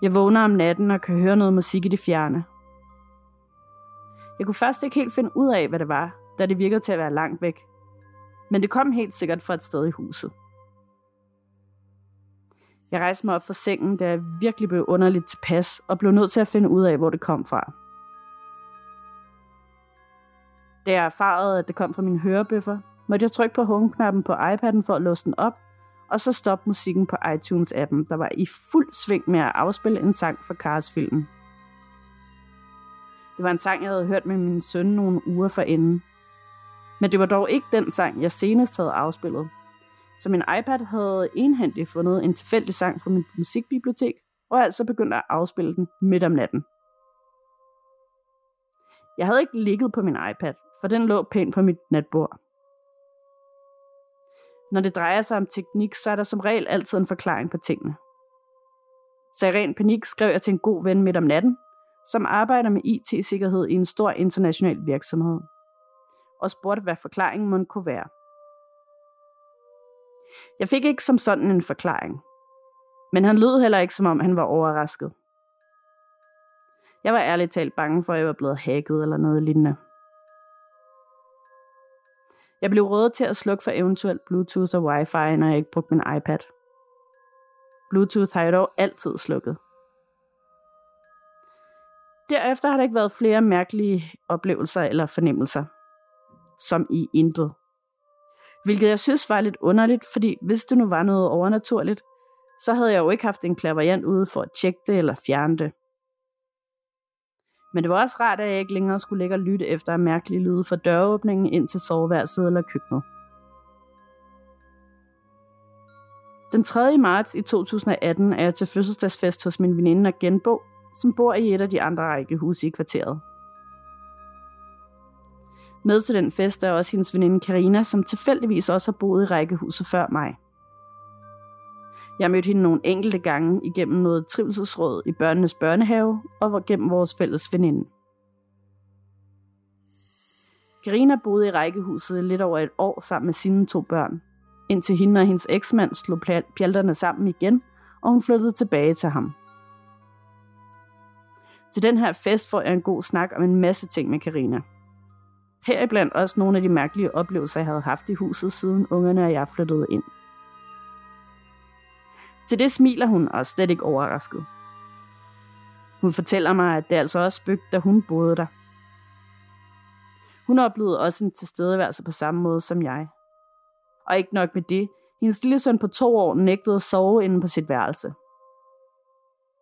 Jeg vågner om natten og kan høre noget musik i det fjerne. Jeg kunne først ikke helt finde ud af, hvad det var, da det virkede til at være langt væk. Men det kom helt sikkert fra et sted i huset. Jeg rejste mig op fra sengen, da jeg virkelig blev underligt tilpas, og blev nødt til at finde ud af, hvor det kom fra. Da jeg erfarede, at det kom fra min hørebøffer, måtte jeg trykke på home-knappen på iPad'en for at låse den op, og så stoppe musikken på iTunes-appen, der var i fuld sving med at afspille en sang fra Cars-filmen. Det var en sang, jeg havde hørt med min søn nogle uger forinden. Men det var dog ikke den sang, jeg senest havde afspillet. Så min iPad havde enhændigt fundet en tilfældig sang fra min musikbibliotek, og altså begyndte at afspille den midt om natten. Jeg havde ikke ligget på min iPad, for den lå pænt på mit natbord. Når det drejer sig om teknik, så er der som regel altid en forklaring på tingene. Så i ren panik skrev jeg til en god ven midt om natten, som arbejder med IT-sikkerhed i en stor international virksomhed, og spurgte, hvad forklaringen måtte kunne være. Jeg fik ikke som sådan en forklaring, men han lød heller ikke, som om han var overrasket. Jeg var ærligt talt bange for, at jeg var blevet hacket eller noget lignende. Jeg blev rådet til at slukke for eventuelt Bluetooth og Wi-Fi, når jeg ikke brugte min iPad. Bluetooth har jeg dog altid slukket. Derefter har der ikke været flere mærkelige oplevelser eller fornemmelser. Som i intet. Hvilket jeg synes var lidt underligt, fordi hvis det nu var noget overnaturligt, så havde jeg jo ikke haft en klaverjant ude for at tjekke det eller fjerne det. Men det var også rart, at jeg ikke længere skulle ligge og lytte efter en mærkelig lyde fra døråbningen ind til soveværelset eller køkkenet. Den 3. marts i 2018 er jeg til fødselsdagsfest hos min veninde og genbo, som bor i et af de andre rækkehuse i kvarteret. Med til den fest er også hendes veninde Karina, som tilfældigvis også har boet i rækkehuset før mig. Jeg mødte hende nogle enkelte gange igennem noget trivselsråd i børnenes børnehave og gennem vores fælles veninde. Karina boede i rækkehuset lidt over et år sammen med sine to børn, indtil hende og hendes eksmand slog pjalterne sammen igen, og hun flyttede tilbage til ham. Til den her fest får jeg en god snak om en masse ting med Karina. Heriblandt også nogle af de mærkelige oplevelser, jeg havde haft i huset, siden ungerne og jeg flyttede ind. Til det smiler hun og er slet ikke overrasket. Hun fortæller mig, at det altså også spøgte, da hun boede der. Hun oplevede også en tilstedeværelse på samme måde som jeg. Og ikke nok med det, hendes lille søn på to år nægtede at sove inde på sit værelse.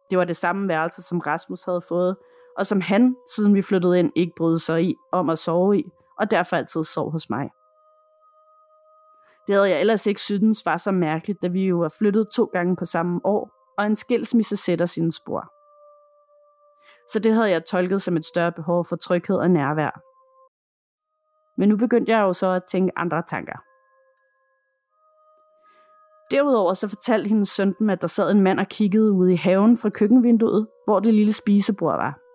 Det var det samme værelse, som Rasmus havde fået, og som han, siden vi flyttede ind, ikke brød sig i om at sove i, og derfor altid sov hos mig. Det havde jeg ellers ikke synes var så mærkeligt, da vi jo var flyttet to gange på samme år, og en skilsmisse sætter sine spor. Så det havde jeg tolket som et større behov for tryghed og nærvær. Men nu begyndte jeg jo så at tænke andre tanker. Derudover så fortalte hendes søn dem, at der sad en mand og kiggede ud i haven fra køkkenvinduet, hvor det lille spisebord var.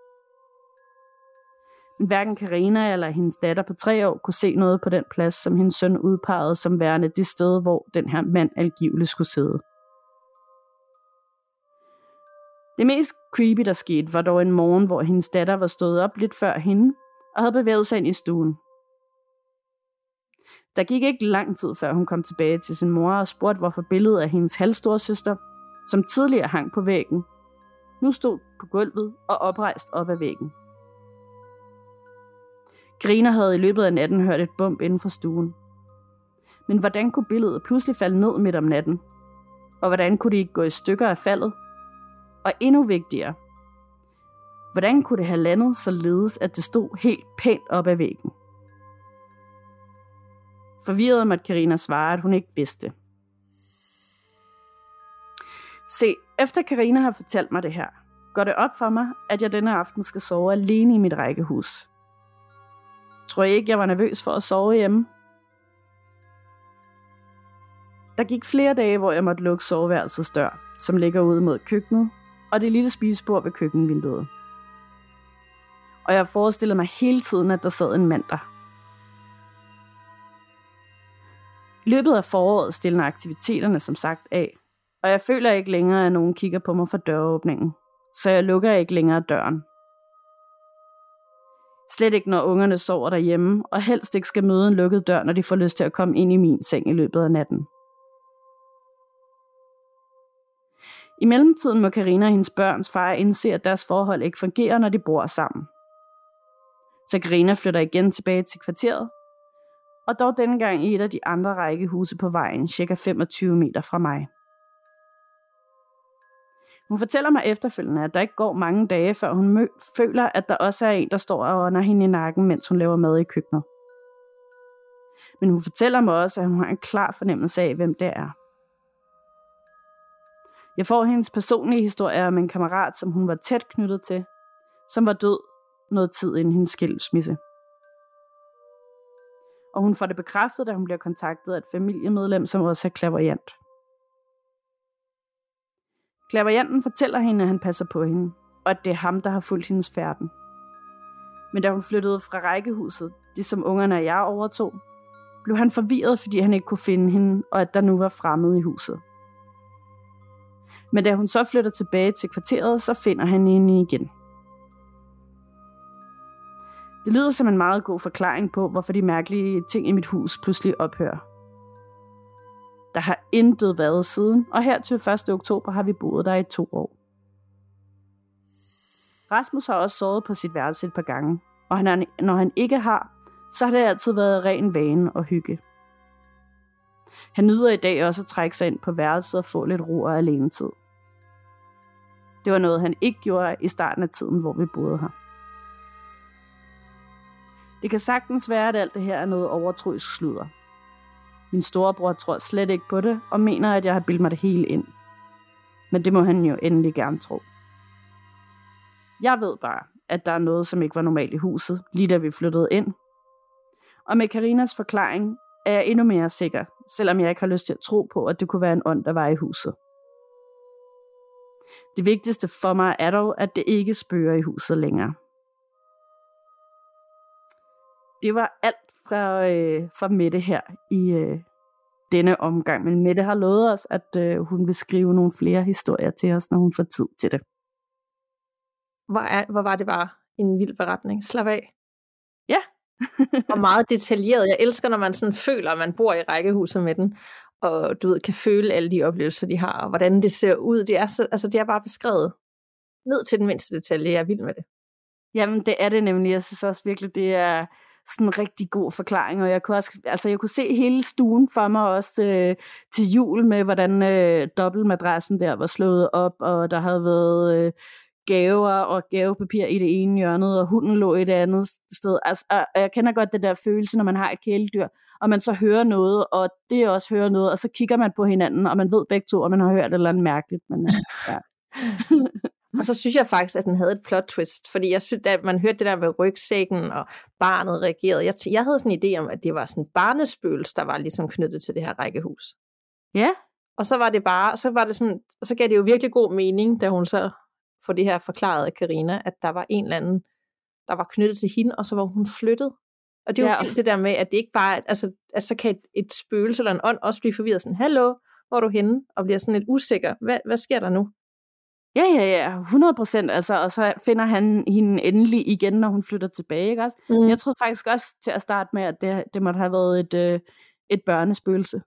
Men hverken Karina eller hendes datter på tre år kunne se noget på den plads, som hendes søn udpegede som værende det sted, hvor den her mand angiveligt skulle sidde. Det mest creepy, der skete, var dog en morgen, hvor hendes datter var stået op lidt før hende og havde bevæget sig ind i stuen. Der gik ikke lang tid, før hun kom tilbage til sin mor og spurgte, hvorfor billedet af hendes halvstorsøster, som tidligere hang på væggen, nu stod på gulvet og oprejst op ad væggen. Griner havde i løbet af natten hørt et bump inden for stuen. Men hvordan kunne billedet pludselig falde ned midt om natten? Og hvordan kunne det ikke gå i stykker af faldet? Og endnu vigtigere, hvordan kunne det have landet således, at det stod helt pænt op ad væggen? Forvirret måtte Karina svare, at hun ikke vidste. Se, efter Karina har fortalt mig det her, går det op for mig, at jeg denne aften skal sove alene i mit rækkehus. Tror jeg ikke, jeg var nervøs for at sove hjemme? Der gik flere dage, hvor jeg måtte lukke soveværelsets dør, som ligger ude mod køkkenet, og det lille spisebord ved køkkenvinduet. Og jeg forestillede mig hele tiden, at der sad en mand der. I løbet af foråret stiller aktiviteterne som sagt af, og jeg føler ikke længere, at nogen kigger på mig fra døråbningen, så jeg lukker ikke længere døren. Slet ikke, når ungerne sover derhjemme, og helst ikke skal møde en lukket dør, når de får lyst til at komme ind i min seng i løbet af natten. I mellemtiden må Karina og hendes børns far indse, at deres forhold ikke fungerer, når de bor sammen. Så Karina flytter igen tilbage til kvarteret, og dog denne gang i et af de andre rækkehuse på vejen, cirka 25 meter fra mig. Hun fortæller mig efterfølgende, at der ikke går mange dage, før hun mø- føler, at der også er en, der står og ånder hende i nakken, mens hun laver mad i køkkenet. Men hun fortæller mig også, at hun har en klar fornemmelse af, hvem det er. Jeg får hendes personlige historie om en kammerat, som hun var tæt knyttet til, som var død noget tid inden hendes skilsmisse. Og hun får det bekræftet, da hun bliver kontaktet af et familiemedlem, som også er klaverjant. Klaverianten fortæller hende, at han passer på hende, og at det er ham, der har fulgt hendes færden. Men da hun flyttede fra rækkehuset, det som ungerne og jeg overtog, blev han forvirret, fordi han ikke kunne finde hende, og at der nu var fremmede i huset. Men da hun så flytter tilbage til kvarteret, så finder han hende igen. Det lyder som en meget god forklaring på, hvorfor de mærkelige ting i mit hus pludselig ophører. Der har intet været siden, og her til 1. oktober har vi boet der i to år. Rasmus har også sovet på sit værelse et par gange, og han er, når han ikke har, så har det altid været ren vane og hygge. Han nyder i dag også at trække sig ind på værelset og få lidt ro og alene tid. Det var noget, han ikke gjorde i starten af tiden, hvor vi boede her. Det kan sagtens være, at alt det her er noget overtroisk sludder. Min storebror tror slet ikke på det, og mener, at jeg har bildt mig det hele ind. Men det må han jo endelig gerne tro. Jeg ved bare, at der er noget, som ikke var normalt i huset, lige da vi flyttede ind. Og med Karinas forklaring er jeg endnu mere sikker, selvom jeg ikke har lyst til at tro på, at det kunne være en ånd, der var i huset. Det vigtigste for mig er dog, at det ikke spørger i huset længere. Det var alt fra, øh, fra Mette her i øh, denne omgang. Men Mette har lovet os, at øh, hun vil skrive nogle flere historier til os, når hun får tid til det. Hvor, er, hvor var det bare en vild beretning. Slap af. Ja. og meget detaljeret. Jeg elsker, når man sådan føler, at man bor i rækkehuset med den, og du ved, kan føle alle de oplevelser, de har, og hvordan det ser ud. Det er, så, altså, det er bare beskrevet ned til den mindste detalje. Jeg er vild med det. Jamen, det er det nemlig. Jeg synes også virkelig, det er sådan en rigtig god forklaring, og jeg kunne, også, altså, jeg kunne se hele stuen for mig også øh, til jul med, hvordan øh, dobbeltmadrassen der var slået op, og der havde været øh, gaver og gavepapir i det ene hjørne, og hunden lå i det andet sted. Altså, og jeg kender godt det der følelse, når man har et kæledyr, og man så hører noget, og det også hører noget, og så kigger man på hinanden, og man ved begge to, at man har hørt et eller andet mærkeligt. Men, øh, ja. Og så synes jeg faktisk, at den havde et plot twist, fordi jeg synes, at man hørte det der med rygsækken, og barnet reagerede. Jeg, jeg havde sådan en idé om, at det var sådan barnespøgelse, der var ligesom knyttet til det her rækkehus. Ja. Og så var det bare, så var det sådan, og så gav det jo virkelig god mening, da hun så får det her forklaret af Karina, at der var en eller anden der var knyttet til hende, og så var hun flyttet. Og det er jo ja. det der med, at det ikke bare, altså, at så kan et, et spøgelse eller en ånd også blive forvirret sådan, hallo, hvor er du henne? Og bliver sådan lidt usikker. Hvad, hvad sker der nu? Ja, ja, ja, 100 procent. Altså, og så finder han hende endelig igen, når hun flytter tilbage, ikke også? Mm. Men jeg troede faktisk også til at starte med, at det, det måtte have været et, øh, et børnespøgelse.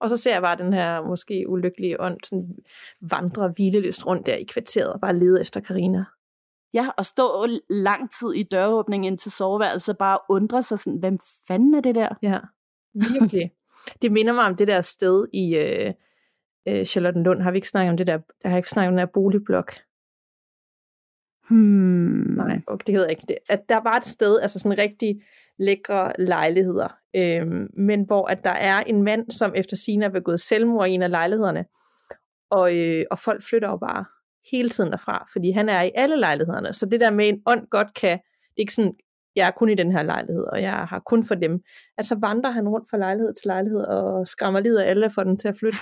Og så ser jeg bare den her måske ulykkelige ånd sådan vandre hvileløst rundt der i kvarteret og bare lede efter Karina. Ja, og stå lang tid i døråbningen ind til soveværelset, bare undre sig sådan, hvem fanden er det der? Ja, virkelig. det minder mig om det der sted i øh, øh, Charlottenlund. Har vi ikke snakket om det der, der har ikke snakket om den der boligblok? Hmm. Nej, okay, det ved jeg ikke. Det, at der var et sted, altså sådan rigtig lækre lejligheder, øhm, men hvor at der er en mand, som efter sine er begået selvmord i en af lejlighederne, og, øh, og folk flytter jo bare hele tiden derfra, fordi han er i alle lejlighederne. Så det der med en ånd godt kan, det er ikke sådan, jeg er kun i den her lejlighed, og jeg har kun for dem. At så vandrer han rundt fra lejlighed til lejlighed og skræmmer livet af alle for den til at flytte.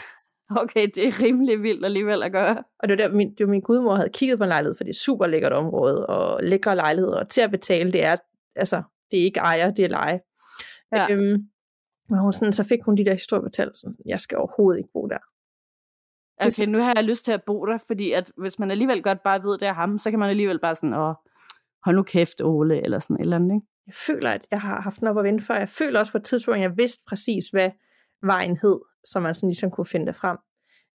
Okay, det er rimelig vildt alligevel at gøre. Og det var der, min, det var min gudmor havde kigget på en lejlighed, for det er super lækkert område, og lækre lejligheder, og til at betale, det er, altså, det er ikke ejer, det er leje. Ja. Øhm, men hun sådan, så fik hun de der historier fortalt, sådan, jeg skal overhovedet ikke bo der. Okay, nu har jeg lyst til at bo der, fordi at hvis man alligevel godt bare ved, det er ham, så kan man alligevel bare sådan, åh, hold nu kæft, Ole, eller sådan et eller andet, ikke? Jeg føler, at jeg har haft den op at vende før. Jeg føler også på et tidspunkt, at jeg vidste præcis, hvad vejen hed, så man sådan ligesom kunne finde det frem.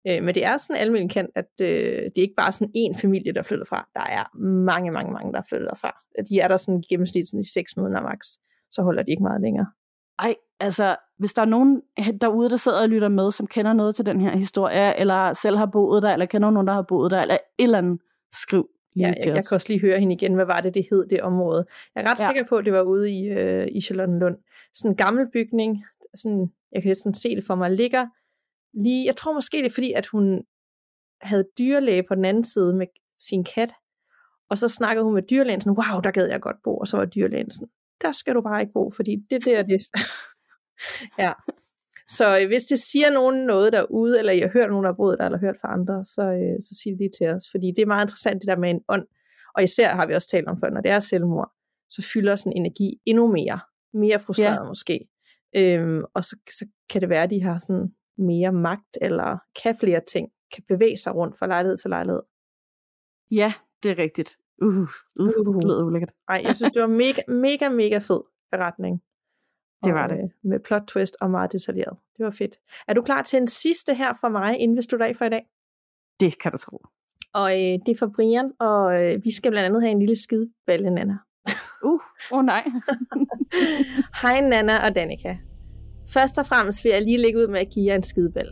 Øh, men det er sådan almindeligt kendt, at øh, det er ikke bare sådan en familie, der flytter fra. Der er mange, mange, mange, der flytter derfra. De er der sådan gennemsnit sådan i seks måneder max. Så holder de ikke meget længere. Ej, altså, hvis der er nogen derude, der sidder og lytter med, som kender noget til den her historie, eller selv har boet der, eller kender nogen, der har boet der, eller et eller andet, skriv lige Ja, til jeg, jeg os. kan også lige høre hende igen. Hvad var det, det hed, det område? Jeg er ret ja. sikker på, at det var ude i, øh, i Charlottenlund. Sådan en gammel bygning. Sådan, jeg kan næsten se det for mig. Ligger lige, jeg tror måske det er fordi, at hun havde dyrlæge på den anden side med sin kat. Og så snakkede hun med dyrlægen sådan, wow, der gad jeg godt bo. Og så var dyrlægen sådan, der skal du bare ikke bo, fordi det der, det Ja. Så øh, hvis det siger nogen noget derude, eller I har hørt nogen, der har boet der, eller hørt fra andre, så, øh, så sig det lige til os. Fordi det er meget interessant, det der med en ånd. Og især har vi også talt om før, når det er selvmord, så fylder sådan energi endnu mere. Mere frustreret ja. måske. Øhm, og så, så kan det være, at de har sådan mere magt, eller kan flere ting, kan bevæge sig rundt fra lejlighed til lejlighed. Ja, det er rigtigt. Uh, uh, Uh. det lyder ulækkert. Ej, jeg synes, det var mega, mega, mega fed beretning. Det Og, var det. Øh, med plot twist og meget detaljeret. Det var fedt. Er du klar til en sidste her for mig, inden vi slutter af for i dag? Det kan du tro. Og øh, det er for Brian, og øh, vi skal blandt andet have en lille skideballe, Nana. Uh, åh oh, nej. Hej Nana og Danika. Først og fremmest vil jeg lige lægge ud med at give jer en skideball.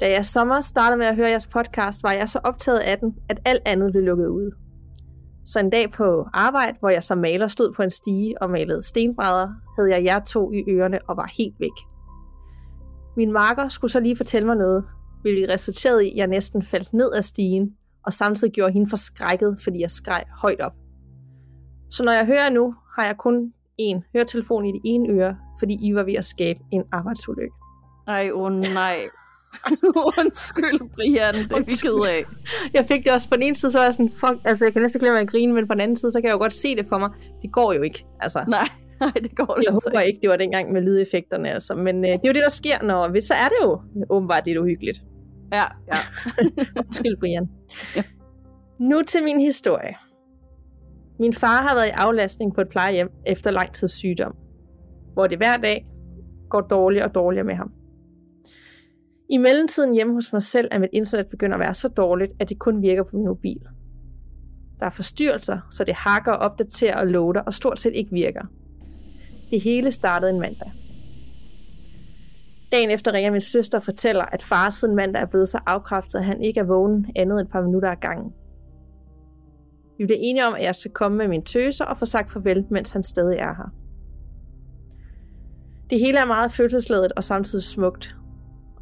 Da jeg sommer startede med at høre jeres podcast, var jeg så optaget af den, at alt andet blev lukket ud. Så en dag på arbejde, hvor jeg som maler stod på en stige og malede stenbrædder, havde jeg jer to i ørerne og var helt væk. Min marker skulle så lige fortælle mig noget, hvilket resulterede i, at jeg næsten faldt ned af stigen, og samtidig gjorde hende forskrækket, fordi jeg skreg højt op. Så når jeg hører nu, har jeg kun en høretelefon i det ene øre, fordi I var ved at skabe en arbejdsulykke. Ej, åh oh, nej. Undskyld, Brian, det er vi ked af. Jeg fik det også på den ene side, så var jeg sådan, fuck, altså jeg kan næsten glemme at grine, men på den anden side, så kan jeg jo godt se det for mig. Det går jo ikke, altså. Nej, nej, det går det Jeg altså håber ikke, det var dengang med lydeffekterne, altså. Men øh, det er jo det, der sker, når så er det jo åbenbart lidt uhyggeligt. Ja, ja. Undskyld, Brian. Ja. Nu til min historie. Min far har været i aflastning på et plejehjem efter lang tids sygdom, hvor det hver dag går dårligere og dårligere med ham. I mellemtiden hjemme hos mig selv er mit internet begyndt at være så dårligt, at det kun virker på min mobil. Der er forstyrrelser, så det hakker, opdaterer og loader, og stort set ikke virker. Det hele startede en mandag. Dagen efter ringer min søster og fortæller, at far siden mandag er blevet så afkræftet, at han ikke er vågen andet et par minutter ad gangen. Vi bliver enige om, at jeg skal komme med min tøser og få sagt farvel, mens han stadig er her. Det hele er meget følelsesladet og samtidig smukt,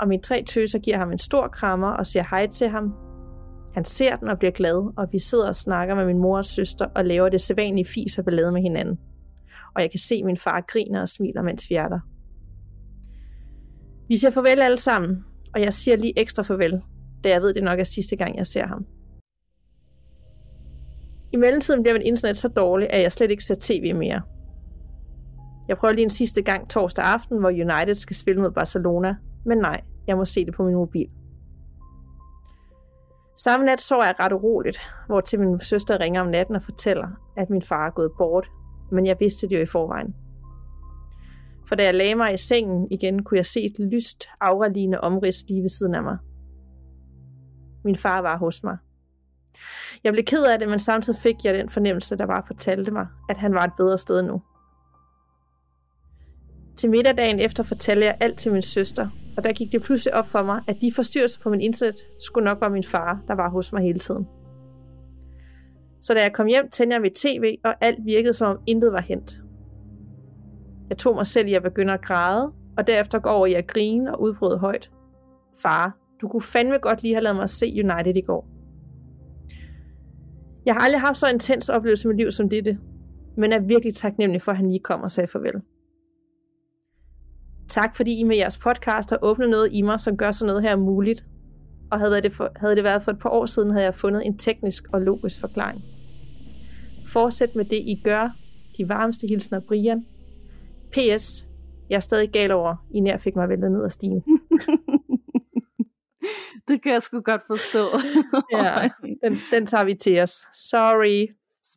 og mine tre tøser giver ham en stor krammer og siger hej til ham. Han ser den og bliver glad, og vi sidder og snakker med min mor og søster og laver det sædvanlige fis og ballade med hinanden. Og jeg kan se, at min far griner og smiler, mens vi er der. Vi siger farvel alle sammen, og jeg siger lige ekstra farvel, da jeg ved, det nok er sidste gang, jeg ser ham. I mellemtiden bliver min internet så dårlig, at jeg slet ikke ser tv mere. Jeg prøver lige en sidste gang torsdag aften, hvor United skal spille mod Barcelona, men nej, jeg må se det på min mobil. Samme nat sover jeg ret uroligt, hvor til min søster ringer om natten og fortæller, at min far er gået bort, men jeg vidste det jo i forvejen. For da jeg lagde mig i sengen igen, kunne jeg se et lyst, auralignende omrids lige ved siden af mig. Min far var hos mig. Jeg blev ked af det, men samtidig fik jeg den fornemmelse, der bare fortalte mig, at han var et bedre sted nu. Til middagdagen efter fortalte jeg alt til min søster, og der gik det pludselig op for mig, at de forstyrrelser på min internet skulle nok være min far, der var hos mig hele tiden. Så da jeg kom hjem, tændte jeg mit tv, og alt virkede som om intet var hent. Jeg tog mig selv i at begynde at græde, og derefter går over i at grine og udbryde højt. Far, du kunne fandme godt lige have lavet mig se United i går. Jeg har aldrig haft så intens oplevelse i mit liv som dette, men er virkelig taknemmelig for, at han lige kom og sagde farvel. Tak fordi I med jeres podcast har åbnet noget i mig, som gør sådan noget her muligt. Og havde det, for, havde det været for et par år siden, havde jeg fundet en teknisk og logisk forklaring. Fortsæt med det, I gør. De varmeste hilsner, Brian. P.S. Jeg er stadig gal over, I nær fik mig væltet ned af stigen. det kan jeg sgu godt forstå. ja, den, den tager vi til os. Sorry.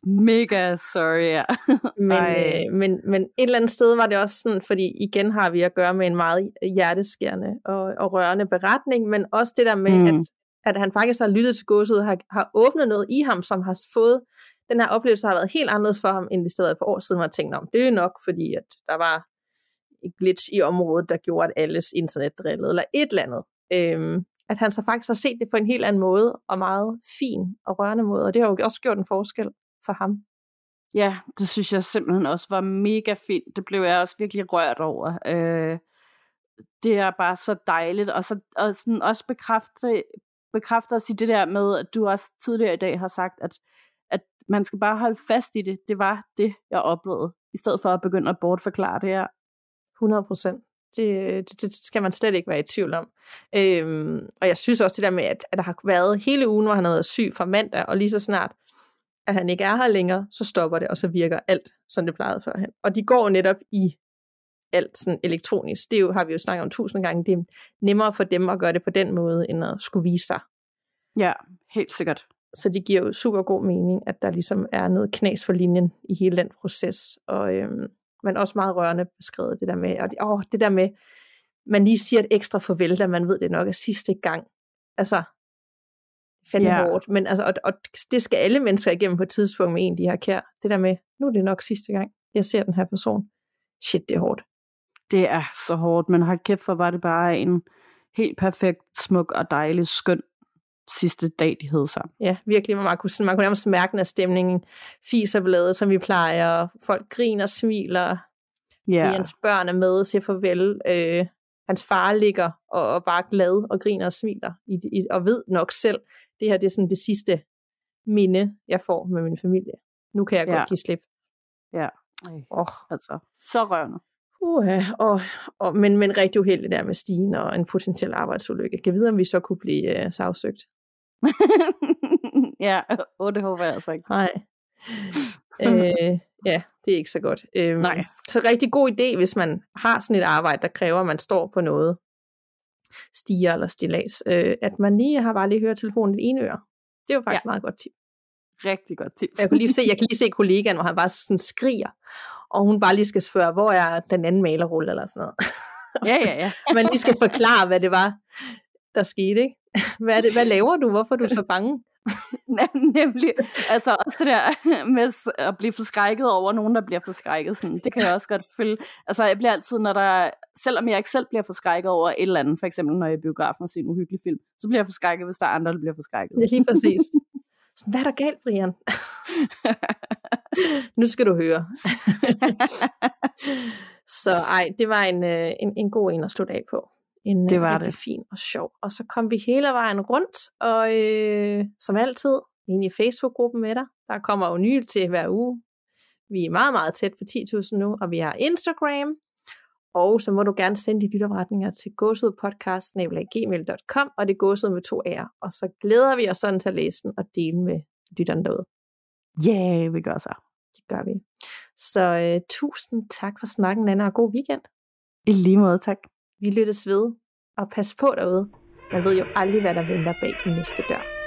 Mega sorry, ja. men, øh, men, men et eller andet sted var det også sådan, fordi igen har vi at gøre med en meget hjerteskærende og, og rørende beretning, men også det der med, mm. at, at han faktisk har lyttet til godset og har, har åbnet noget i ham, som har fået, den her oplevelse har været helt anderledes for ham, end det stod for år siden, hvor jeg tænkte om. Det er nok, fordi at der var et glitch i området, der gjorde, at alles internet drillede, eller et eller andet. Øhm, at han så faktisk har set det på en helt anden måde, og meget fin og rørende måde, og det har jo også gjort en forskel for ham. Ja, det synes jeg simpelthen også var mega fint. Det blev jeg også virkelig rørt over. Øh, det er bare så dejligt, og, så, og sådan også bekræfte, bekræfter os i det der med, at du også tidligere i dag har sagt, at, at man skal bare holde fast i det. Det var det, jeg oplevede, i stedet for at begynde at bortforklare det her. 100 procent. Det, det, det skal man slet ikke være i tvivl om. Øhm, og jeg synes også det der med, at, at der har været hele ugen, hvor han har været syg fra mandag, og lige så snart, at han ikke er her længere, så stopper det, og så virker alt, som det plejede førhen. Og de går netop i alt sådan elektronisk. Det jo, har vi jo snakket om tusind gange. Det er nemmere for dem at gøre det på den måde, end at skulle vise sig. Ja, helt sikkert. Så det giver jo super god mening, at der ligesom er noget knas for linjen i hele den proces. Og, øhm, men også meget rørende beskrevet det der med, og det, åh, det der med, man lige siger et ekstra farvel, da man ved, det nok er sidste gang. Altså, fandme yeah. hårdt, men altså, og, og, det skal alle mennesker igennem på et tidspunkt med en, de har kær. Det der med, nu er det nok sidste gang, jeg ser den her person. Shit, det er hårdt. Det er så hårdt, men har kæft for, var det bare en helt perfekt, smuk og dejlig, skøn sidste dag, de hed sammen. Ja, virkelig. Man kunne, man kunne nærmest mærke, af stemningen fiser bladet, som vi plejer. Folk griner og smiler. Yeah. Hans børn er med og siger farvel. Øh, hans far ligger og, og bare glad og griner og smiler. I, i, og ved nok selv, det her det er sådan det sidste minde, jeg får med min familie. Nu kan jeg ja. godt give slip. Ja, oh. altså, så rørende. Uh, og, og, men, men rigtig uheldigt der med stigen og en potentiel arbejdsulykke. Kan vide, om vi så kunne blive uh, sagsøgt? ja, og det håber jeg altså ikke. Nej. øh, ja, det er ikke så godt. Øhm, Nej. Så rigtig god idé, hvis man har sådan et arbejde, der kræver, at man står på noget, stiger eller stillads, øh, at man lige har bare lige hørt telefonen i ene øre. Det jo faktisk ja. meget godt tip. Rigtig godt tip. Jeg, kunne lige se, jeg kan lige se kollegaen, hvor han bare sådan skriger, og hun bare lige skal spørge, hvor er den anden malerrulle eller sådan noget. Ja, ja, ja. man lige skal forklare, hvad det var, der skete. Ikke? Hvad, er det, hvad laver du? Hvorfor er du så bange? Nemlig, altså også det der med at blive forskrækket over nogen, der bliver forskrækket, sådan, det kan jeg også godt føle. Altså jeg bliver altid, når der, selvom jeg ikke selv bliver forskrækket over et eller andet, for eksempel når jeg er biografen og ser en uhyggelig film, så bliver jeg forskrækket, hvis der er andre, der bliver forskrækket. Ja, lige præcis. Sådan, hvad er der galt, Brian? nu skal du høre. så ej, det var en, øh, en, en god en at slutte af på. En det var det. fin og sjov. Og så kom vi hele vejen rundt, og øh, som altid, ind i Facebook-gruppen med dig. Der kommer jo ny til hver uge. Vi er meget, meget tæt på 10.000 nu, og vi har Instagram. Og så må du gerne sende de lytopretninger til gåsudpodcast.gmail.com, og det er gåsud med to A'er. Og så glæder vi os sådan til at læse den og dele med lytterne derude. Ja, yeah, vi gør så. Det gør vi. Så øh, tusind tak for snakken, Anna, og god weekend. I lige måde, tak. Vi lyttes ved, og pas på derude. Man ved jo aldrig, hvad der venter bag den næste dør.